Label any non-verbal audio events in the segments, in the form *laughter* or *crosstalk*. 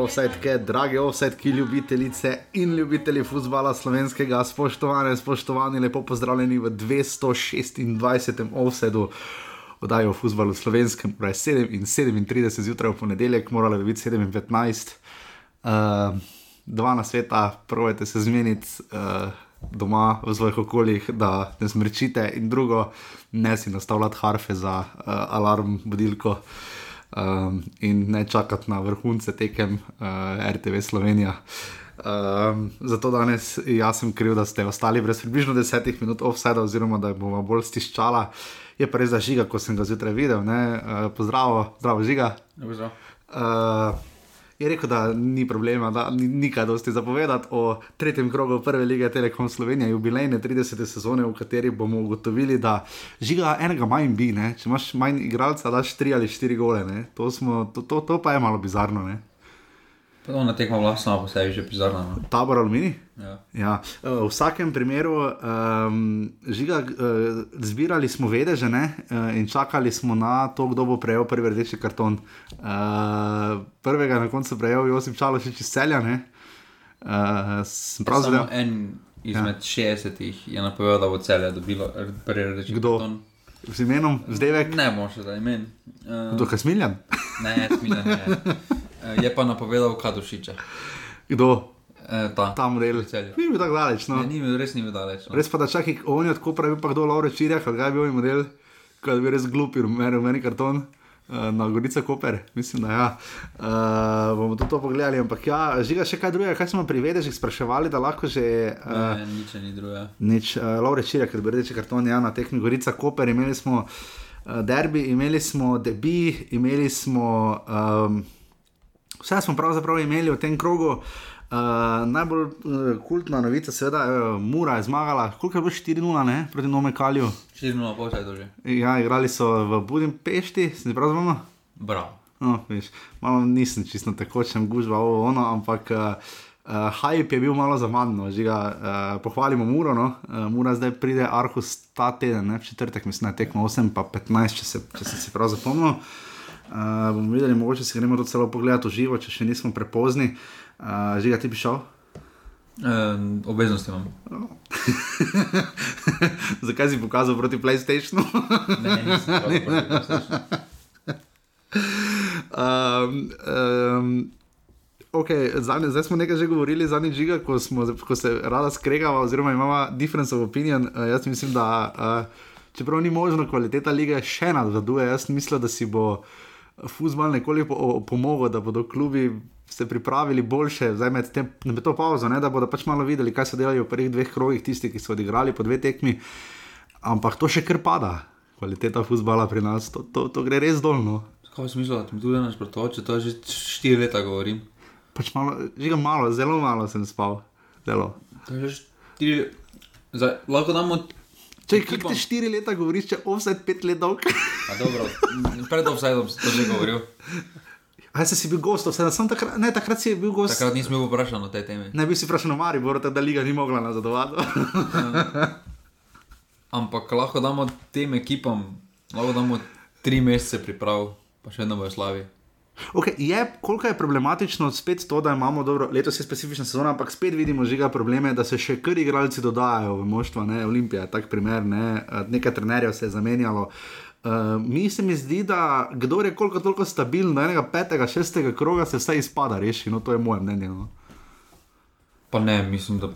Offsetke, drage offsetki, ljubitelice in ljubitelji futbola slovenskega, spoštovane, spoštovani, lepo pozdravljeni v 226. offsetu. Oddajo o futbalu slovenskem, torej 7 in 37 zjutraj v ponedeljek, moralo bi biti 7 in 15. Uh, dva na sveta, pravite se zmeniti uh, doma v svojih okoljih, da ne smrčite, in drugo, ne si nastavljati harfe za uh, alarm budilko um, in ne čakati na vrhunce tekem uh, RTV Slovenija. Um, zato danes jaz sem kriv, da ste ostali brez približno desetih minut offside, oziroma da bomo bolj stiščala. Je pa res za žiga, ko sem ga zjutraj videl. Uh, pozdrav, zdravo žiga. Uh, je rekel, da ni problema, da ni nekaj dosti zapovedati o tretjem krogu prve lige Telekom Slovenije, jubilejne 30. sezone, v kateri bomo ugotovili, da žiga enega manj bi, ne? če imaš manj igralca, daš tri ali štiri gole. To, smo, to, to, to pa je malo bizarno. Ne? Podobno tekmo vlastno, pa se je že bizarno. No. Tabor Alumini. Ja. Ja. V vsakem primeru, um, žiga, uh, zbirali smo vedeže ne? uh, in čakali smo na to, kdo bo prejel prvi rdeči karton. Uh, prvega na koncu prejel Josip Čalošič iz Celja. Uh, Prav zelo. En izmed ja. 60 je napovedal, da bo celje dobilo prvi rdeči Kdo? karton. Z imenom, zdaj Ne, moče da imen. Uh, Kdo je smiljan? ne, smiljan ne. *laughs* Uh, je pa napovedal Kadušiča. Kdo? Uh, ta. Ta model. V Celju. Ni bil tako daleč. No. Ne, ni bil, res ni bil daleč. No. Res pa da čakaj, on je tako pravi, pa kdo Laure Čirjak, kaj je bil moj model, kaj je bil res glupi, rumeni, meni karton. eh, Na Gorica Koper, mislim, da ja. Uh, bomo tudi to pogledali, ampak ja, žiga še kaj drugega, kaj smo pri vedežih spraševali, da lahko že uh, Ne, nič ni druga. nič, uh, Laure Čirja, ker bi reči karton, ja, na tekmi Gorica Koper, imeli smo uh, derbi, imeli smo debi, imeli smo, um, vse smo pravzaprav imeli v tem krogu. Uh, najbolj uh, kultna novica, seveda, uh, Mura je zmagala, koliko je bilo 4-0 ne, proti Nome Kalju. 4-0 pol je to že. Ja, igrali so v Budimpešti, se prav znamo. Bravo. No, veš, malo nisem čisto tekočem gužva ovo ono, ampak uh, uh, hype je bil malo za manj. No, žiga, uh, pohvalimo Muro, no. uh, Mura zdaj pride Arhus ta teden, ne, v četrtek, mislim, da je tekmo 8 pa 15, če, se, če sem si prav zapomnil. Uh, bomo videli, mogoče si gremo to celo pogledati živo, če še nismo prepozni. Uh, žiga, ti bi šel? Um, obveznosti imam. *laughs* Zakaj si pokazal proti PlayStationu? Ne, nisem proti PlayStationu. Um, um, okay, zadnje, zdaj smo nekaj že govorili, zadnji žiga, ko, smo, ko se rada skregava, oziroma imamo difference of opinion. Uh, jaz mislim, da uh, čeprav ni možno, kvaliteta lige še nadvladuje. Jaz mislim, da si bo futbol nekoliko po, pomogel, da bodo klubi se pripravili boljše, zdaj med, tem, med to pauzo, ne, da bodo pač malo videli, kaj so delali v prvih dveh krogih, tisti, ki so odigrali po dve tekmi. Ampak to še kar pada, kvaliteta futbola pri nas, to, to, to gre res dolno. Kaj si mislil, da ti tudi ne nasprotoval, če to že 4 leta govorim? Pač malo, žiga malo, zelo malo sem spal. Zelo. To je že 4 Zdaj, lahko damo. Če kaj ti štiri leta govoriš, če offset pet let dolg. A dobro, pred offsideom si to že govoril. Aj se si bil gost, vse sem takrat, ne, takrat si bil gost. Takrat nisem bil vprašan o tej temi. Ne bi si vprašal o Mariboru, tako da liga ni mogla nazadovati. *laughs* Ampak lahko damo tem ekipam, lahko damo 3 mesece priprav, pa še vedno bojo slavi. Okay, je, koliko je problematično spet to, da imamo dobro, letos je specifična sezona, ampak spet vidimo žiga probleme, da se še kar igralci dodajajo v moštva, ne, Olimpija, tak primer, ne, nekaj trenerjev se je zamenjalo. Uh, mi se mi zdi, da kdo je koliko toliko stabilen, da enega petega, šestega kroga se vse izpada reši, no to je moje mnenje. No. Pa ne, mislim, da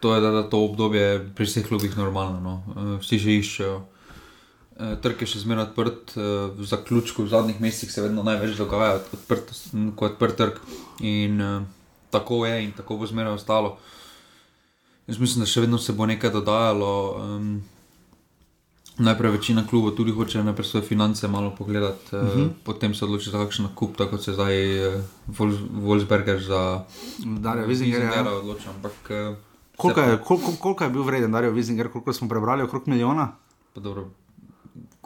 to je da, da to obdobje pri vseh klubih normalno. No. Vsi že iščejo. Eh, Trg je še zmeraj odprt, eh, v zaključku v zadnjih mesecih se vedno največ dogaja odprt, kot odprt trg. In uh, tako je in tako bo zmeraj ostalo. Jaz mislim, da še vedno se bo nekaj dodajalo. Um, najprej večina klubov tudi hoče najprej svoje finance malo pogledati, uh Mhm. -huh. potem se odloči za kakšen nakup, tako kot se zdaj uh, Wolfsberger za Darja ja. Vizingera odloča. Ampak eh, Koliko je, koliko, koliko je bil vreden Darijo Vizinger, koliko smo prebrali, okrog milijona? pa dobro,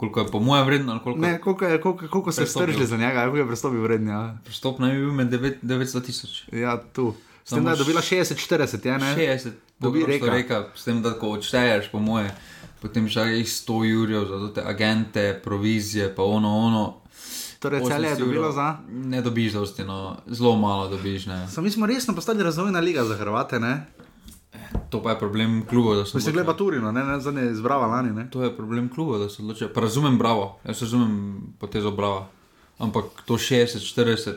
koliko je po mojem vredno, koliko Ne, koliko, je, koliko, koliko se Prestopil. stržili za njega, koliko je prestopil vreden. Ja, Pristop naj bi bil med 9 900 tisoč. ja tu. S tem, da je dobila 60-40, ja, ne? 60, Dobi reka. reka. S tem, da ko odšteješ, po moje, potem še jih 100 jurjev za te agente, provizije, pa ono, ono. torej celje je 80 dobilo za. Ne dobiš dosti, no. zelo malo dobiš. Ne. So, mi smo resno postali razvojna liga za Hrvate, ne? To pa je problem kluba, da so Mi se gleda Turino, ne, ne, zadnje izbrava lani, ne? To je problem kluba, da se odločijo. Pa razumem, bravo, jaz razumem potezo brava. Ampak to 60-40,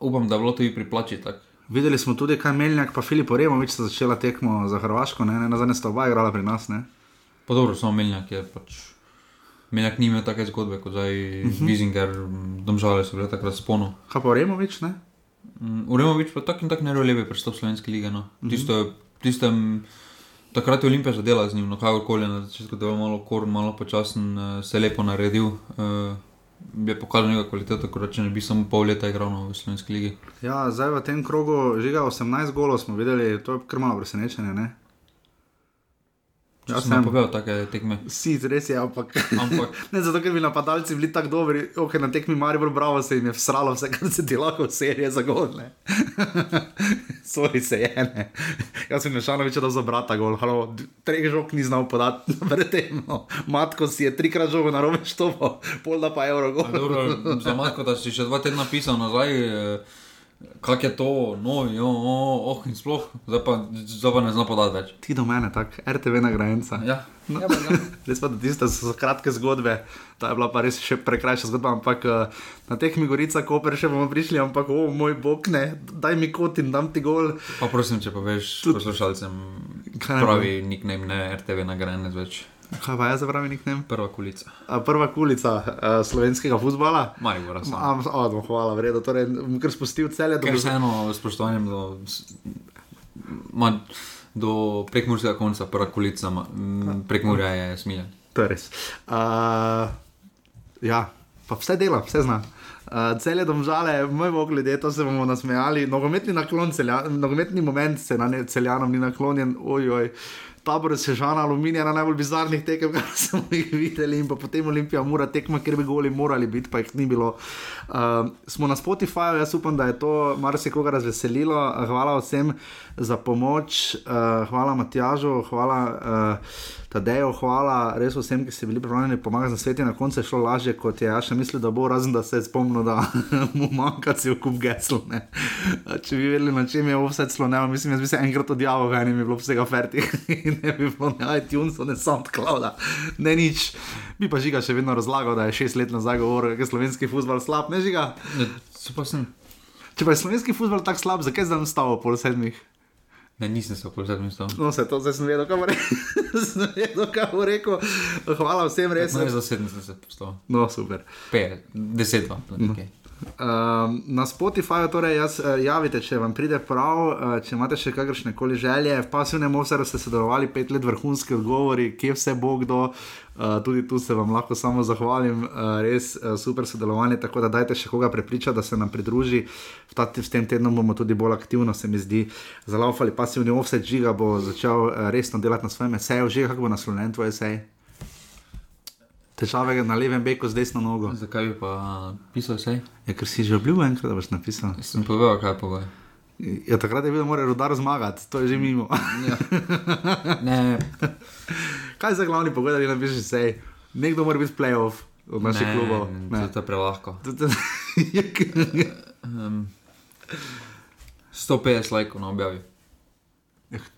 upam, da je bilo to i pri plači tako. Videli smo tudi, kaj Meljak pa Filip Removič sta začela tekmo za Hrvaško, ne, ne, zadnje sta oba igrala pri nas, ne? Pa dobro, samo Meljak je pač. Meljak ni imel take zgodbe kot zdaj uh -huh. Vizinger, domžale so bile takrat sponu. Kaj pa Removič, ne? Uremovič pa tak in tak ne lepe pristop slovenske lige. No. Tisto, je- tistem, takrat je Olimpija zadela z njim, no kakorkoli je na začetku delo malo kor, malo počasen, eh, se je lepo naredil. Uh, je pokazal njegova kvaliteta, tako da če ne bi samo pol leta igral no, v slovenski ligi. Ja, zdaj v tem krogu žiga 18 golov smo videli, to je kar malo presenečenje, ne? Ja, Ja, sem povedal take tekme. Si, res je, ampak. Ampak *laughs* ne zato, ker bi napadalci bili tako dobri, ok, na tekmi Maribor Bravo se jim je vsralo vse, kar se ti lahko v seriji za gol, ne. *laughs* Sorry se je, ne. Jaz sem Mešanovič dal za brata gol, halo, treh žog ni znal podati. No. Matko si je trikrat žogo na robe štopo, pol da pa evro gol. a dobro, za Matko, da si še dva tedna pisal nazaj. Eh, Kak je to, no, jo, oh, oh, in sploh, zdaj pa, zdaj pa ne zna podati več. Ti do mene, tako, RTV nagrajenca. Ja, ja, pa, ja. *laughs* Res pa, da tiste so kratke zgodbe, ta je bila pa res še prekrajša zgodba, ampak eh, na teh mi gorica, koper še bomo prišli, ampak o moj bog ne, daj mi kot in dam ti gol. Pa prosim, če poveš poslušalcem, Kaj naj pravi nickname, ne RTV nagrajenec več. Kaj pa jaz zapravim niknem? Prva kulica. Prva kulica uh, slovenskega futbola. Maribora sem. Am, oh, hvala, vredo. Torej, kar spustil celje, Ker vseeno spoštovanjem do, s- ma, do prekmurskega konca, prva kulica, prekmurja je smiljen. To je res. Uh, ja, pa vse dela, vse zna. Uh, cele domžale, moj bog, ljudje, to se bomo nasmejali. Nogometni naklon, celja, nogometni moment se na ne, celjanom ni naklonjen, ojoj. Tabor se žana aluminija na najbolj bizarnih tekem, *laughs* kar smo jih videli, in potem Olimpija mora tekma, ker bi goli morali biti, pa jih ni bilo. Uh, smo na Spotifyju, jaz upam, da je to marsikoga razveselilo. Hvala vsem za pomoč, uh, hvala Matjažu, hvala uh, Tadeju, hvala res vsem, ki ste bili pripravljeni pomagati na svetu. Na koncu je šlo lažje, kot je Jaša mislil, da bo, razen da se je spomnil, da *laughs* mu manjka cel kup gesel. ne. Če bi vedeli, na čem je vse slonelo, mislim, jaz bi se enkrat odjavil, ven in bi bilo vsega ferti. Ne bi bilo ne iTunes, ne SoundClouda, ne nič. Bi pa žiga še vedno razlagal, da je šest let nazaj govoril, da je slovenski futbol slab, ne žiga. Ne, sem, Če pa je slovenski futbol tako slab, zakaj zdaj nastavo pol sedmih? ne, nisem se okoli sedmih stal. No, se to zdaj sem vedel, bo rekel. *laughs* sem bo rekel. Hvala vsem, res. Ne, za sedem sem se postal. No, super. Pet, deset, pa. Okay. Um, na Spotifyju, torej, jaz, uh, javite, če vam pride prav, uh, če imate še kakršne koli želje. V pasivnem ovseru ste sodelovali pet let, vrhunski odgovori, kje vse bo kdo. Uh, tudi tu se vam lahko samo zahvalim, uh, res uh, super sodelovanje. Tako da dajte še koga prepričati, da se nam pridruži. V, ta, v tem tednu bomo tudi bolj aktivno, se mi zdi, zalaufali. Pasivni offset žiga bo začel uh, resno delati na svojem eseju, že kako bo naslovljen tvoj esej. Težave na levem beku z desno nogo. Zakaj bi pa pisal vse? Ja, ker si že obljubil enkrat, da boš napisal. Sem povedal, kaj je pogoj. Ja, takrat je bil, da mora rodar zmagati, to je že mimo. Ja. Ne, *laughs* Kaj za glavni pogoj, da ti napišeš sej? Nekdo mora biti playoff od naših ne, klubov. ne. To je prelahko. Um, *laughs* 150 lajkov na objavi.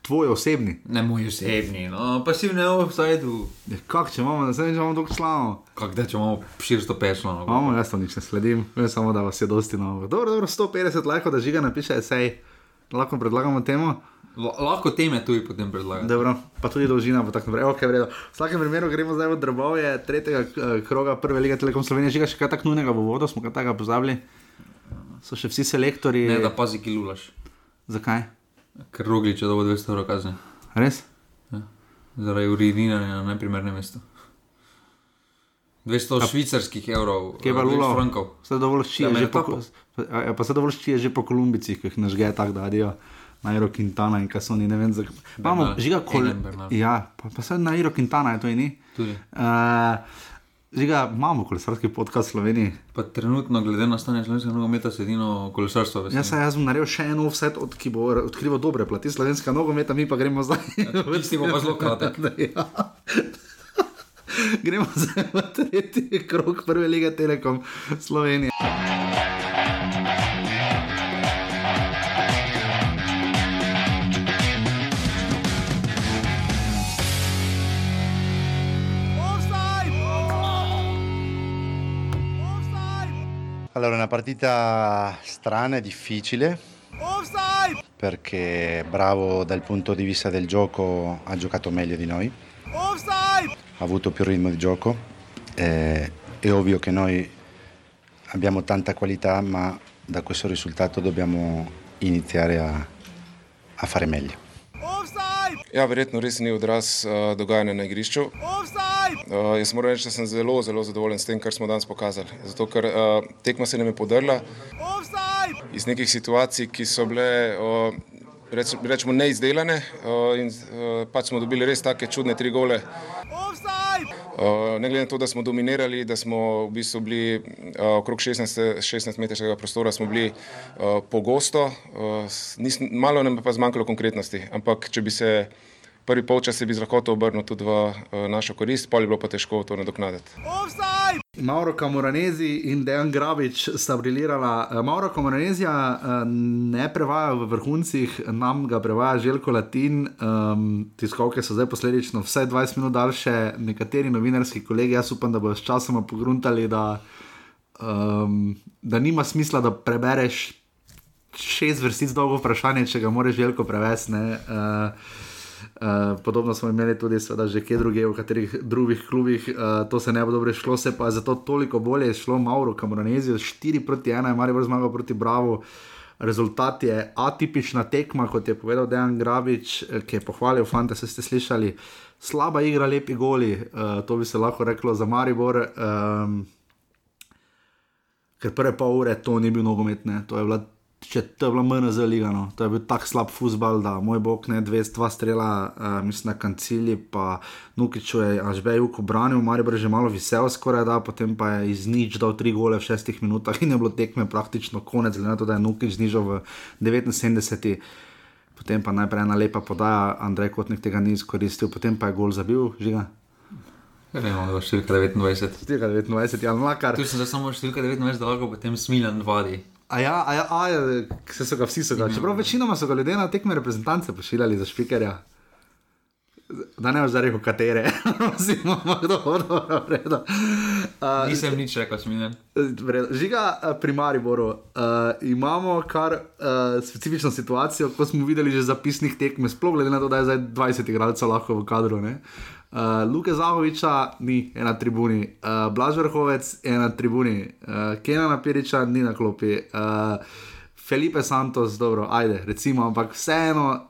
Tvoj osebni. Ne moj osebni, no, pasivne offside. Ja, Kak, če imamo, da se ne imamo dolgo članov. Kako da če imamo 450 članov? Imamo, jaz to nič ne sledim, vem samo, da vas je dosti novo. Dobro, dobro, 150 lajkov, da žiga napiše esej. Lahko predlagamo temo. La- Lahko teme tudi potem predlagam. Dobro, pa tudi dolžina bo tako naprej. Okay, v redu. v vsakem primeru gremo zdaj v drobove tretjega eh, kroga prve lige Telekom Slovenije. Žiga še kaj tako nujnega v vodo, smo kaj takega pozabili. So še vsi selektori. Ne, da pazi, ki lulaš. Zakaj? Ker rogliče dobo 200 evrov kazni. Res? Ja. Zaradi uriniranja na neprimernem mestu. 200 švicarskih evrov, pa eh, lulo? frankov. Se dovolj ščije, Ja, že po, ja, pa dovolj ščije že po Kolumbicih, ki jih nažge tako, da adijo. Nairo Quintana in kaj so oni, ne vem, zakaj. Imamo, žiga kol... Ja, pa, pa se Nairo Quintana je to in ni. Tudi. Uh, žiga, imamo kolesarski podcast v Sloveniji. Pa trenutno, glede na stanje slovenskega nogometa, se edino kolesarstvo veseli. Jaz, jaz bom naredil še en offset, od, ki bo odkrival dobre plati slovenskega nogometa, mi pa gremo zdaj. Tisti bo pa zelo kratek. *laughs* ja. Gremo zdaj v tretji krok prve lige Telekom Slovenije. Allora, una partita strana e difficile. Perché Bravo dal punto di vista del gioco ha giocato meglio di noi, ha avuto più ritmo di gioco, eh, è ovvio che noi abbiamo tanta qualità ma da questo risultato dobbiamo iniziare a, a fare meglio. Ja, verjetno res ni odraz uh, dogajanja na igrišču. Uh, jaz moram reči, da sem zelo, zelo zadovoljen s tem, kar smo danes pokazali. Zato, ker uh, tekma se nam je podrla iz nekih situacij, ki so bile, uh, reč, rečemo, neizdelane uh, in uh, pač smo dobili res take čudne tri gole. Uh, ne glede na to, da smo dominirali, da smo v bistvu bili uh, okrog 16, 16 metrskega prostora, smo bili uh, pogosto, uh, nis, malo nam je pa zmanjkalo konkretnosti. Ampak, če bi se prvi polčas bi z lahkoto obrnil tudi v uh, našo korist, pa je bilo pa težko to nadoknaditi. Mauro Kamoranezi in Dejan Gravič sta brilirala. Mauro Kamoranezija ne prevaja v vrhuncih, nam ga prevaja Željko Latin. Um, tiskovke so zdaj posledično vsaj 20 minut daljše, nekateri novinarski kolegi, jaz upam, da bodo s časoma pogruntali, da, um, da nima smisla, da prebereš šest vrstic dolgo vprašanje, če ga moraš veliko prevesti. Uh, podobno smo imeli tudi, seveda, že kje druge, v katerih drugih klubih, uh, to se ne bo dobro šlo, se pa je zato toliko bolje šlo Mauro, Kamoranezijo, 4 proti 1, ima res zmagal proti Bravo. Rezultat je atipična tekma, kot je povedal Dejan Grabič, ki je pohvalil, fante, se ste slišali, slaba igra, lepi goli, uh, to bi se lahko reklo za Maribor. Um, ker prve pol ure to ni bil nogomet, ne, to je bila če to je bilo meni za ligano, to je bil tako slab futbal, da moj bog ne dve, dva strela, uh, mislim na kancili, pa Nukiču je až beju, ko branil, Mari je že malo visel skoraj da, potem pa je iz nič dal tri gole v šestih minutah in je bilo tekme praktično konec, glede na to, da je Nukič znižal v 79. Potem pa najprej ena lepa podaja, Andrej Kotnik tega ni izkoristil, potem pa je gol zabil, žiga. Ne, imamo številka 29. Številka 29, ja, mlakar. Tu sem samo številka 29, dolgo potem smiljan vadi. A ja, a ja, a ja, se so ga vsi so ga. Čeprav večinoma so ga ljudje na tekme reprezentance pošiljali za špikerja. Da ne vem, rekel, katere, *laughs* kdo dobro redo. Uh, Nisem nič rekel, smiljen. Žiga pri Mariboru. Uh, imamo kar uh, specifično situacijo, ko smo videli že zapisnih tekme, sploh glede na to, da je zdaj 20 igralcev lahko v kadru. Ne? Uh, Luka Zahoviča ni na tribuni, uh, Blažvrhovec je na tribuni, uh, Kena Napiriča ni na klopi, uh, Felipe Santos, dobro, ajde, recimo, ampak vseeno,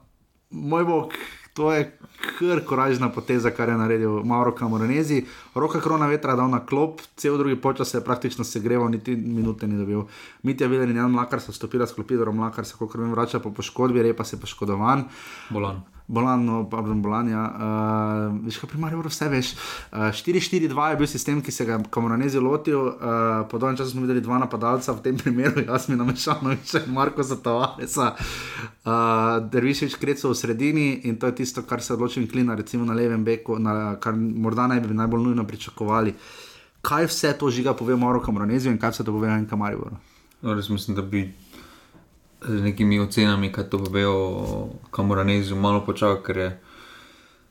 moj bog, to je kar koražna poteza, kar je naredil Mauro Kamoranezi. Roka krona vetra dal na klop, cel drugi počas je praktično segreval, niti minute ni dobil. Mitja Viler in Jan Mlakar so stopili s klopi, dobro Mlakar se, kot vem, vrača po poškodbi, repa se poškodovan. Bolan. Bolan, no, pardon, Bolan, ja. Uh, veš, kaj primarja, vse veš. Uh, 4-4-2 je bil sistem, ki se ga Kamoranezi lotil. Uh, po dolgem času smo videli dva napadalca, v tem primeru *laughs* Jasmina Mešanoviča in Marko Zatavaresa. Uh, Dervišič Kreco v sredini in to je tisto, kar se odloči in klina, recimo na levem beku, na, kar morda naj bi najbolj nujno pričakovali. Kaj vse to žiga pove Moro Kamoranezijo in kaj vse to pove Jan Kamaribor? No, res mislim, da bi z nekimi ocenami, kaj to povejo, kamor Anezu malo počakal, ker je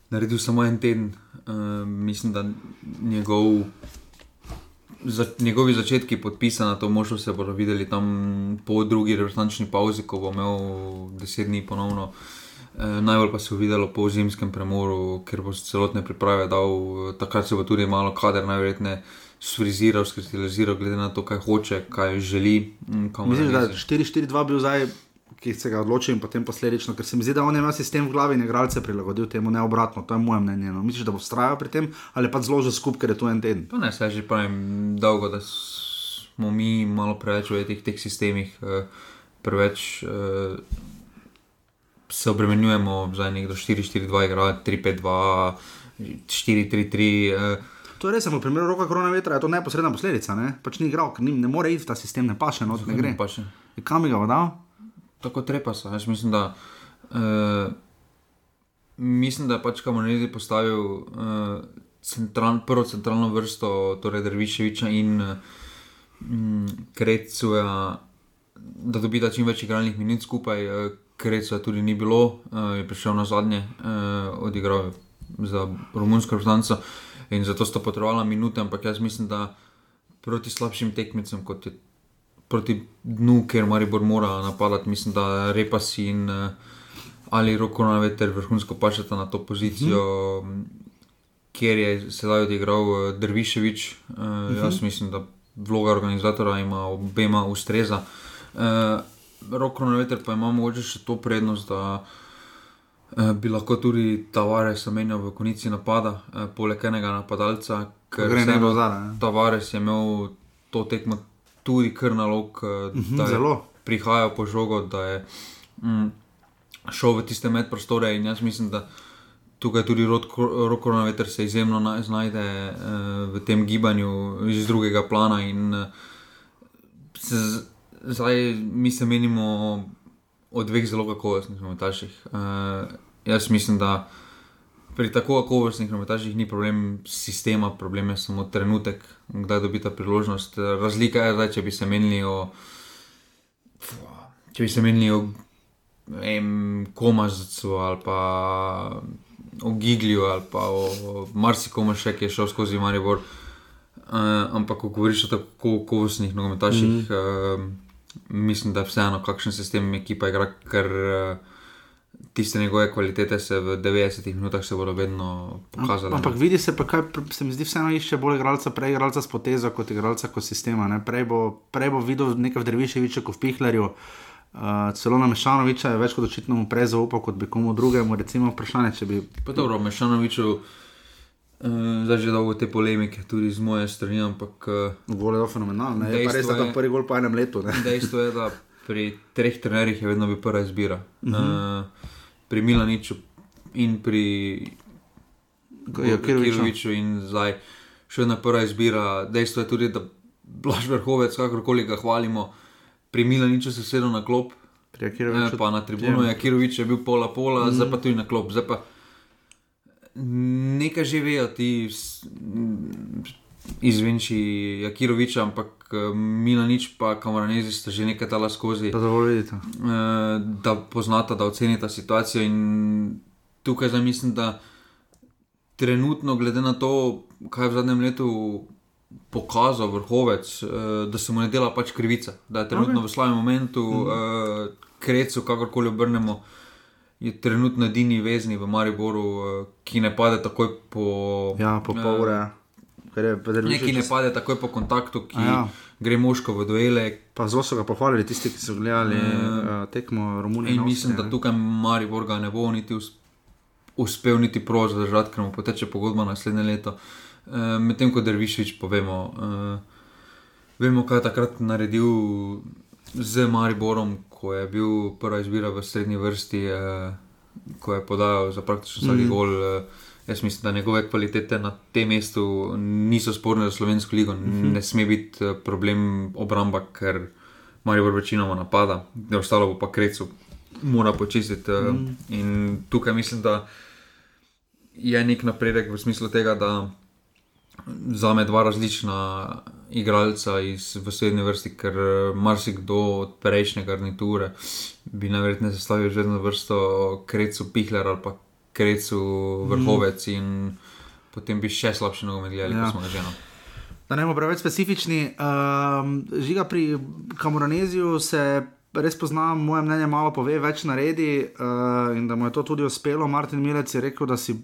naredil samo en teden. Uh, mislim, da njegov, za, njegovi začetki podpisani na to možnost se bodo videli tam po drugi reprezentančni pauzi, ko bo imel deset dni ponovno. Uh, najbolj pa se je videlo po zimskem premoru, ker bo celotne priprave dal, takrat se bo tudi malo kader najverjetneje sfriziral, skristaliziral, glede na to, kaj hoče, kaj želi. Mm, Mislim, da je 4-4-2 bil zdaj, ki se ga odločil in potem posledično, ker se mi zdi, da on je imel sistem v glavi in igralce prilagodil temu, ne obratno, to je moje mnenje. No. Misliš, da bo vztrajal pri tem ali pa zložil skupaj, ker je to en teden? Pa ne, se že pravim dolgo, da smo mi malo preveč v teh, teh sistemih, eh, preveč. Eh, Se obremenjujemo za nekdo 4-4-2, 3-5-2, 4-3-3. To je res, v primeru roka korona vetra je to neposredna posledica. Ne, pač ni igral, ni, ne more iti v ta sistem, ne paše, no, ne gre. Paše. Kam bi ga vodal? Tako trepa se. Jaz mislim, da. Uh, mislim, da je pač Kamonezi postavil uh, central, prvo centralno vrsto, torej Derviševiča in mm, Krecuja, da dobita čim več igralnih minut skupaj. Krecuja tudi ni bilo, je prišel na zadnje, odigral za romunsko reprezentanco in zato sta potrebovala minute, ampak jaz mislim, da proti slabšim tekmicam, kot je proti dnu, ker Maribor mora napadati, mislim, da Repas in uh, ali roko na veter vrhunsko pašata na to pozicijo, mm -hmm. kjer je sedaj odigral uh, Drviševič. Uh, mm -hmm. Jaz mislim, da vloga organizatora ima obema ustreza. Uh, roko na veter pa ima mogoče še to prednost, da uh, bi lahko tudi Tavares zamenjal v konici napada, uh, poleg enega napadalca. Gre ne bo zadaj. Tavares je imel to tekmo tudi kar nalog, uh -huh, da je prihajal po žogo, da je mm, šel v tiste medprostore. In jaz mislim, da tukaj tudi roko na veter se izjemno znajde uh, v tem gibanju iz drugega plana. In, uh, se, zdaj mi se menimo o dveh zelo kakovostnih momentaših. Uh, jaz mislim, da. Pri tako kakovostnih rometažih ni problem sistema, problem je samo trenutek, kdaj dobita priložnost. Razlika je, da če bi se menili o. Če bi se menili o Komažcu ali pa o Giglju ali pa o marsikomu še, ki je šel skozi Maribor. Uh, ampak, ko govoriš o tako kakovostnih nogometaših, mm -hmm. uh, mislim, da vseeno, kakšen sistem ekipa igra, ker. Uh, tiste njegove kvalitete se v 90 minutah še bodo vedno pokazale. Ampak ne? vidi se, kaj se mi zdi, vseeno išče bolj igralca, prej igralca s potezo kot igralca kot sistema. Prej bo, prej bo videl nekaj v Drviševiču kot v Pihlerju. Uh, celo na Mešanoviča je več kot očitno mu prej zaupal kot bi komu drugemu. Recimo, vprašanje, če bi. Pa dobro, Mešanoviču. Uh, zdaj že dolgo te polemike, tudi z moje strani, ampak. Uh, gol je fenomenalen, ne pa res, da je prvi gol po enem letu. Dejstvo je, da pri treh trenerjih je vedno bil prva izbira. Uh -huh. uh, pri Milaniču in pri Kiroviču, in zdaj še ena prva izbira. Dejstvo je tudi, da Blaž vrhovec, kakorkoli ga hvalimo, pri Milaniču se sedel na klop. Eh, pa na tribuno je Kirovič je bil pola pola, mm zdaj pa tudi na klop. Nekaj že vejo ti izvenči Jakiroviča, ampak eh, Milanič pa Kamaranezi sta že nekaj tala skozi. Da, vidite. Eh, da poznata, da ocenita situacijo in tukaj zdaj mislim, da trenutno, glede na to, kaj je v zadnjem letu pokazal vrhovec, eh, da se mu ne dela pač krivica, da je trenutno okay. v slabem momentu, mm. krecu, kakorkoli obrnemo. Je trenutno edini vezni v Mariboru, ki ne pade takoj po. Ja, po pol ure. Uh, Nekaj ne pade takoj po kontaktu, ki ja. gre moško v duele. Pa zelo so ga pohvalili tisti, ki so gledali uh, tekmo Romunije. Mislim, da tukaj Maribor ga ne bo niti uspel, niti prož zadržati, ker mu poteče pogodba naslednje leto. Uh, Medtem ko Dervišvič povemo, uh, vemo, kaj je takrat naredil z Mariborom, ko je bil prva izbira v srednji vrsti, uh, ko je podajal za praktično vsak mm. gol. Uh, Jaz mislim, da njegove kvalitete na tem mestu niso sporne za slovensko ligo. Mhm. -huh. Ne sme biti eh, problem obramba, ker Marijo večinoma napada, da ostalo bo pa krecu, mora počistiti. Eh, -huh. Mhm. In tukaj mislim, da je nek napredek v smislu tega, da za me dva različna igralca iz srednje vrsti, ker eh, marsikdo od prejšnje garniture bi najverjetneje zastavil že na vrsto krecu, pihler ali pa krecu, vrhovec mm. in potem bi še slabše nogomet gledali, ja. kot smo ga že. No. Da ne bomo preveč specifični. Um, žiga pri Kamoraneziju se res poznam, moje mnenje malo pove, več naredi uh, in da mu je to tudi uspelo. Martin Milec je rekel, da si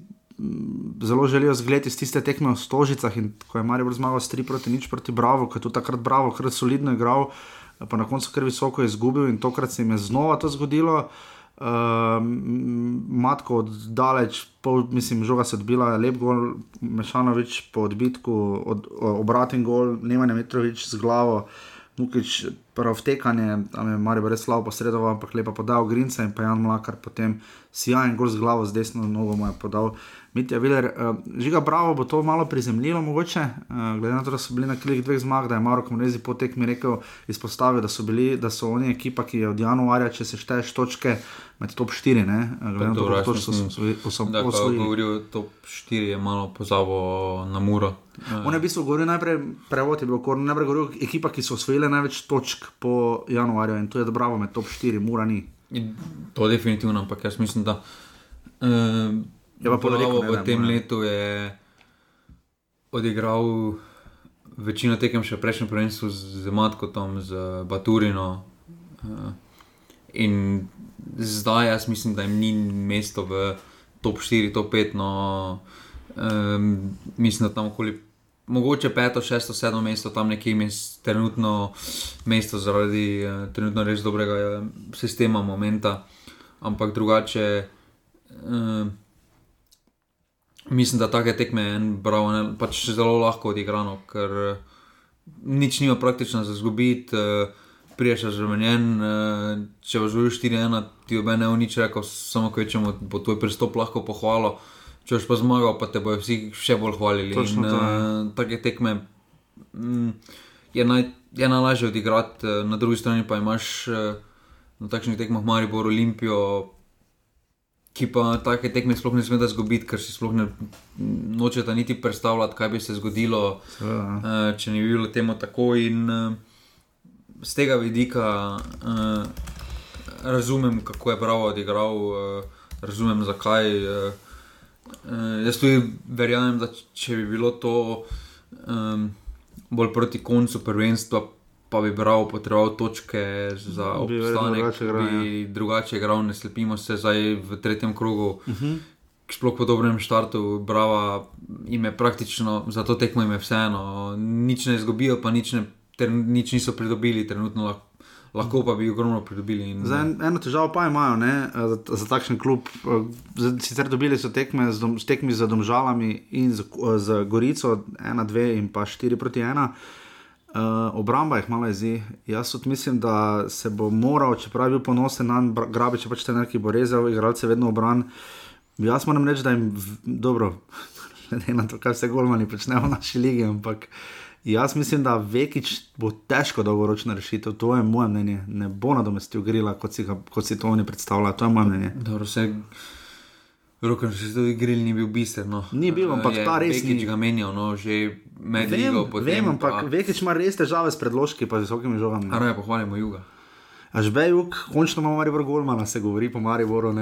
zelo želijo zgledati iz tiste tekme v Stožicah in ko je Marijo zmagal s 3 proti nič proti Bravo, ko je tudi takrat Bravo, kar solidno igral, pa na koncu kar visoko izgubil in tokrat se jim je znova to zgodilo. Uh, Uh, matko oddaleč, pol, mislim, žoga se odbila, lep gol, Mešanovič po odbitku, od, obraten gol, Nemanja Mitrovič z glavo, Mukič prav vtekanje, tam je Marijo res slabo posredoval, ampak lepa podal Grinca in pa Jan Mlakar potem sjajen gol z glavo, z desno nogo mu je podal. Mitja Viler, uh, žiga bravo, bo to malo prizemljilo, mogoče, uh, glede na to, da so bili na krilih dveh zmag, da je Marko Mrezi po tekmi rekel, izpostavil, da so bili, da so oni ekipa, ki je od januarja, če se šteješ točke, med top 4, ne, glede na to, kako so se osvojili. Govoril, top 4 je malo pozavo na muro. On je v bistvu govoril najprej, prevod je bil, najprej govoril ekipa, ki so osvojili največ točk po januarju in to je dobro med top 4, mura ni. To je definitivno, ampak jaz mislim, da. Uh, Je pa Bravo v tem ne. letu je odigral večino tekem še prejšnjem prvenstvu z Matkotom, z Baturino. Eh, in zdaj jaz mislim, da jim ni mesto v top 4, top 5. No, um, mislim, da tam okoli. Mogoče peto, šesto, sedmo mesto, tam nekje je trenutno mesto zaradi uh, trenutno res dobrega uh, sistema, momenta, ampak drugače. Uh, Mislim, da take tekme je bravo, ne, pač zelo lahko odigrano, ker uh, nič nima praktično za zgubiti, uh, priješ razremenjen, uh, če vas želiš 4-1, ti obe ne v nič rekel, samo ko rečemo, bo tvoj pristop lahko pohvalo, če boš pa zmagal, pa te bojo vsi še bolj hvalili. In, uh, take tekme mm, je, naj, je najlažje odigrati, na drugi strani pa imaš uh, na takšnih tekmah Maribor Olimpijo ki pa take tekme sploh ne smete zgubiti, ker si sploh ne nočete niti predstavljati, kaj bi se zgodilo, uh, če ne bi bilo temu tako. In uh, z tega vidika uh, razumem, kako je prav odigral, uh, razumem zakaj. Uh, uh, jaz tudi verjamem, da če bi bilo to um, bolj proti koncu prvenstva pa bi bral, potreboval točke za obstanek, bi ja. drugače igral, ne slepimo se zdaj v tretjem krogu. Uh mhm. -huh. Sploh po dobrem štartu, brava, ime praktično za to tekmo ime vseeno, nič ne izgubijo, pa nič, ne, ter, nič niso pridobili, trenutno lahko, lahko pa bi ogromno pridobili. In, za en, eno težavo pa imajo ne, za, za takšen klub. Sicer dobili so tekme z, dom, tekmi z domžalami in z, z Gorico, ena, dve in pa štiri proti ena. Uh, obramba jih malo jezi. Jaz tudi mislim, da se bo moral, čeprav je bil ponosen na grabe, če pač te neki bo rezal, igralce vedno obran. Jaz moram reči, da jim dobro, *laughs* ne na to, kaj se golmani počnejo v naši ligi, ampak jaz mislim, da Vekič bo težko dolgoročno rešitev. To je moje mnenje. Ne bo nadomestil grila, kot si, kot si to oni predstavljajo. To je moje mnenje. Dobro, Roko, če se tudi grill ni bil bistven. No. Ni bil, ampak je, ta res ni. Vekič ga menjal, no, že med ligo. Vem, ampak pa... Vekič ima res težave s predložki, pa z visokimi žogami. Ara, ja, pohvalimo juga. Až bejuk, končno imamo Maribor Golmana, se govori po Mariboru. Uh,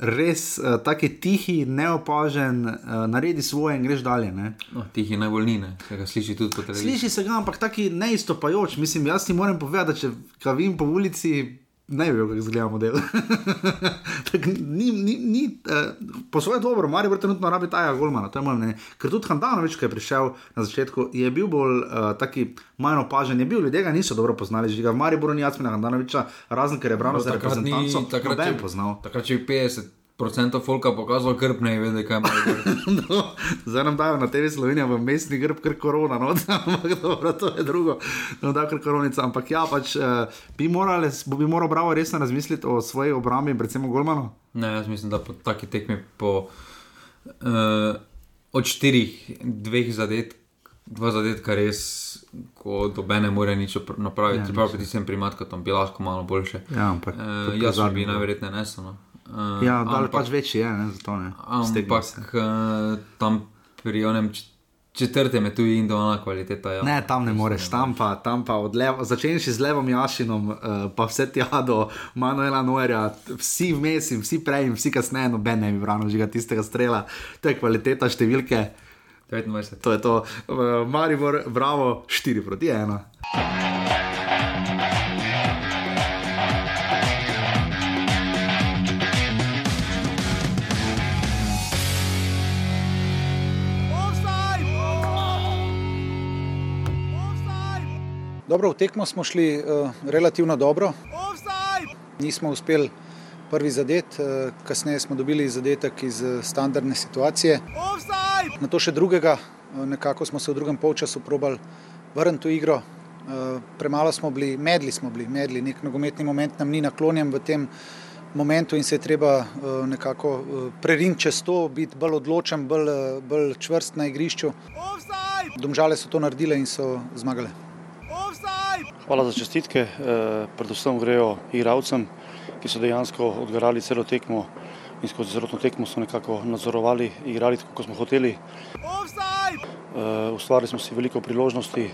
res, uh, tako tihi, neopažen, uh, naredi svoje in greš dalje. No, tihi najbolj ni, se ga sliši tudi po televiziji. Sliši se ga, ampak taki neistopajoč. Mislim, jaz ti moram povedati, da če kavim po ulici ne vem, kako izgleda model. *laughs* ni, ni, ni, eh, po svoje dobro, Marijo bo trenutno rabi taja Golmana, to je moje mnenje. Ker tudi Handanovič, ki je prišel na začetku, je bil bolj uh, taki manj opažen, je bil ljudje, ga niso dobro poznali, že ga v Mariboru ni jasmina Handanoviča, razen ker je brano no, za reprezentanco. Takrat je poznal. Takrat je 50 procentov folka pokazal krp, ne vem, kaj ima. *laughs* no, zdaj nam dajo na TV Slovenija v mestni grb, ker korona, no, *laughs* ampak dobro, to je drugo, no, da ker koronica. Ampak ja, pač uh, bi, morali, bi moral bravo resno razmisliti o svoji obrambi, predvsem o Golmanu. Ne, jaz mislim, da po taki tekmi po uh, od štirih, dveh zadetkov. Dva zadetka res, ko dobe ne more nič napraviti, ja, pravi, da ti sem primat, kot bi lahko malo boljše. Ja, ampak, uh, jaz bi najverjetneje nesel. No. Uh, ja, da pač večji je, ne, zato ne. Ampak uh, tam pri onem četrtem je tu individualna kvaliteta. Ja. Ne, tam ne moreš, tam pa, tam pa od leva, začenši z levom Jašinom, uh, pa vse tja do Manuela Noerja, vsi vmes in vsi prej in vsi kasneje, noben ne bi branil že tistega strela, to je kvaliteta številke. 25. To je to, uh, Maribor, bravo, 4 proti 1. Dobro, v tekmo smo šli uh, relativno dobro. Offside! Nismo uspeli prvi zadet, uh, kasneje smo dobili zadetek iz uh, standardne situacije. Offside! Na to še drugega, uh, nekako smo se v drugem polčasu probali vrniti v igro. premalo smo bili, medli smo bili, medli, nek nogometni moment nam ni naklonjen v tem momentu in se je treba nekako preriniti čez to, biti bolj odločen, bolj, bolj čvrst na igrišču. Domžale so to naredile in so zmagale. Hvala za čestitke, predvsem grejo igravcem, ki so dejansko odgarali celo tekmo in skozi celotno tekmo so nekako nadzorovali, igrali tako, kot smo hoteli. Uh, ustvarili smo si veliko priložnosti.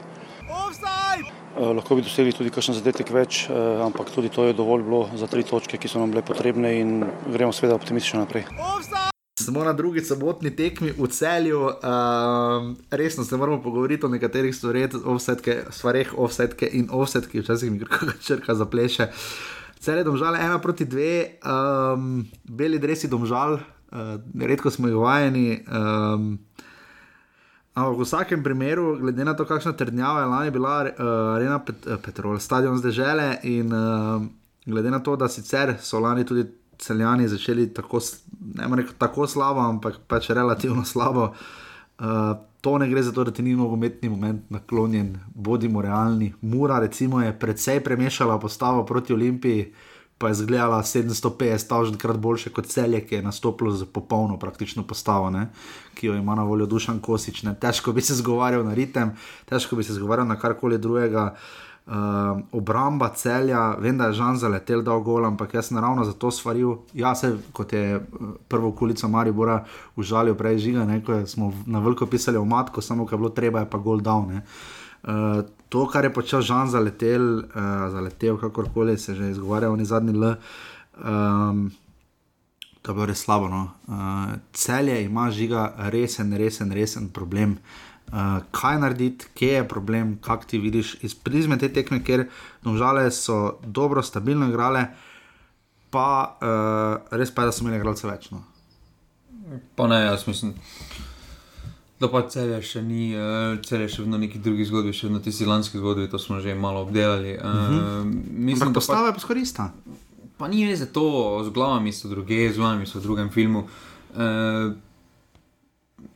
Uh, lahko bi dosegli tudi kakšen zadetek več, ampak tudi to je dovolj bilo za tri točke, ki so nam bile potrebne in gremo seveda optimistično naprej. Smo na drugi sobotni tekmi v celju, uh, resno se moramo pogovoriti o nekaterih stvareh, offsetke in offsetke, včasih mi kar črka zapleše. Uh, Cele domžale, ena proti dve, um, beli dresi domžal, uh, redko smo jih vajeni. Um, ampak v vsakem primeru, glede na to, kakšna trdnjava je lani bila uh, Arena Pet uh, Petrol, stadion zdaj žele in uh, glede na to, da sicer so lani tudi celjani začeli tako, ne morem reči tako slabo, ampak pač relativno slabo. Uh, to ne gre za to, da ti ni nogometni moment naklonjen, bodimo realni. Mura, recimo, je precej premešala postavo proti Olimpiji, pa je zgledala 750, tažen krat boljše kot celje, ki je nastopilo z popolno praktično postavo, ne? ki jo ima na voljo Dušan Kosič. Ne? Težko bi se zgovarjal na ritem, težko bi se zgovarjal na karkoli drugega. Uh, obramba celja, vem, da je Žan zaletel dal gol, ampak jaz sem ravno zato svaril. Ja, se kot je eh, prvo kulico Maribora užalil prej žiga, ne, ko smo na veliko pisali o matko, samo kar je bilo treba, je pa gol dal. Uh, to, kar je počel Žan zaletel, uh, zaletel kakorkoli se že izgovarja, on je zadnji L. Um, to je bilo res slabo. No. Uh, celje ima žiga resen, resen, resen problem. Uh, uh, kaj narediti, kje je problem, kako ti vidiš iz prizme te tekme, ker domžale so dobro, stabilno igrale, pa uh, res pa je, da so imeli igralce več. No. Pa ne, jaz mislim. Da pa celje še ni, uh, celje še v neki drugi zgodbi, še v tisti lanski zgodbi, to smo že malo obdelali. Uh, uh -huh. Mislim, da postava je poskorista. Pa ni res, da to z glavami so druge, z glavami so v drugem filmu. Uh,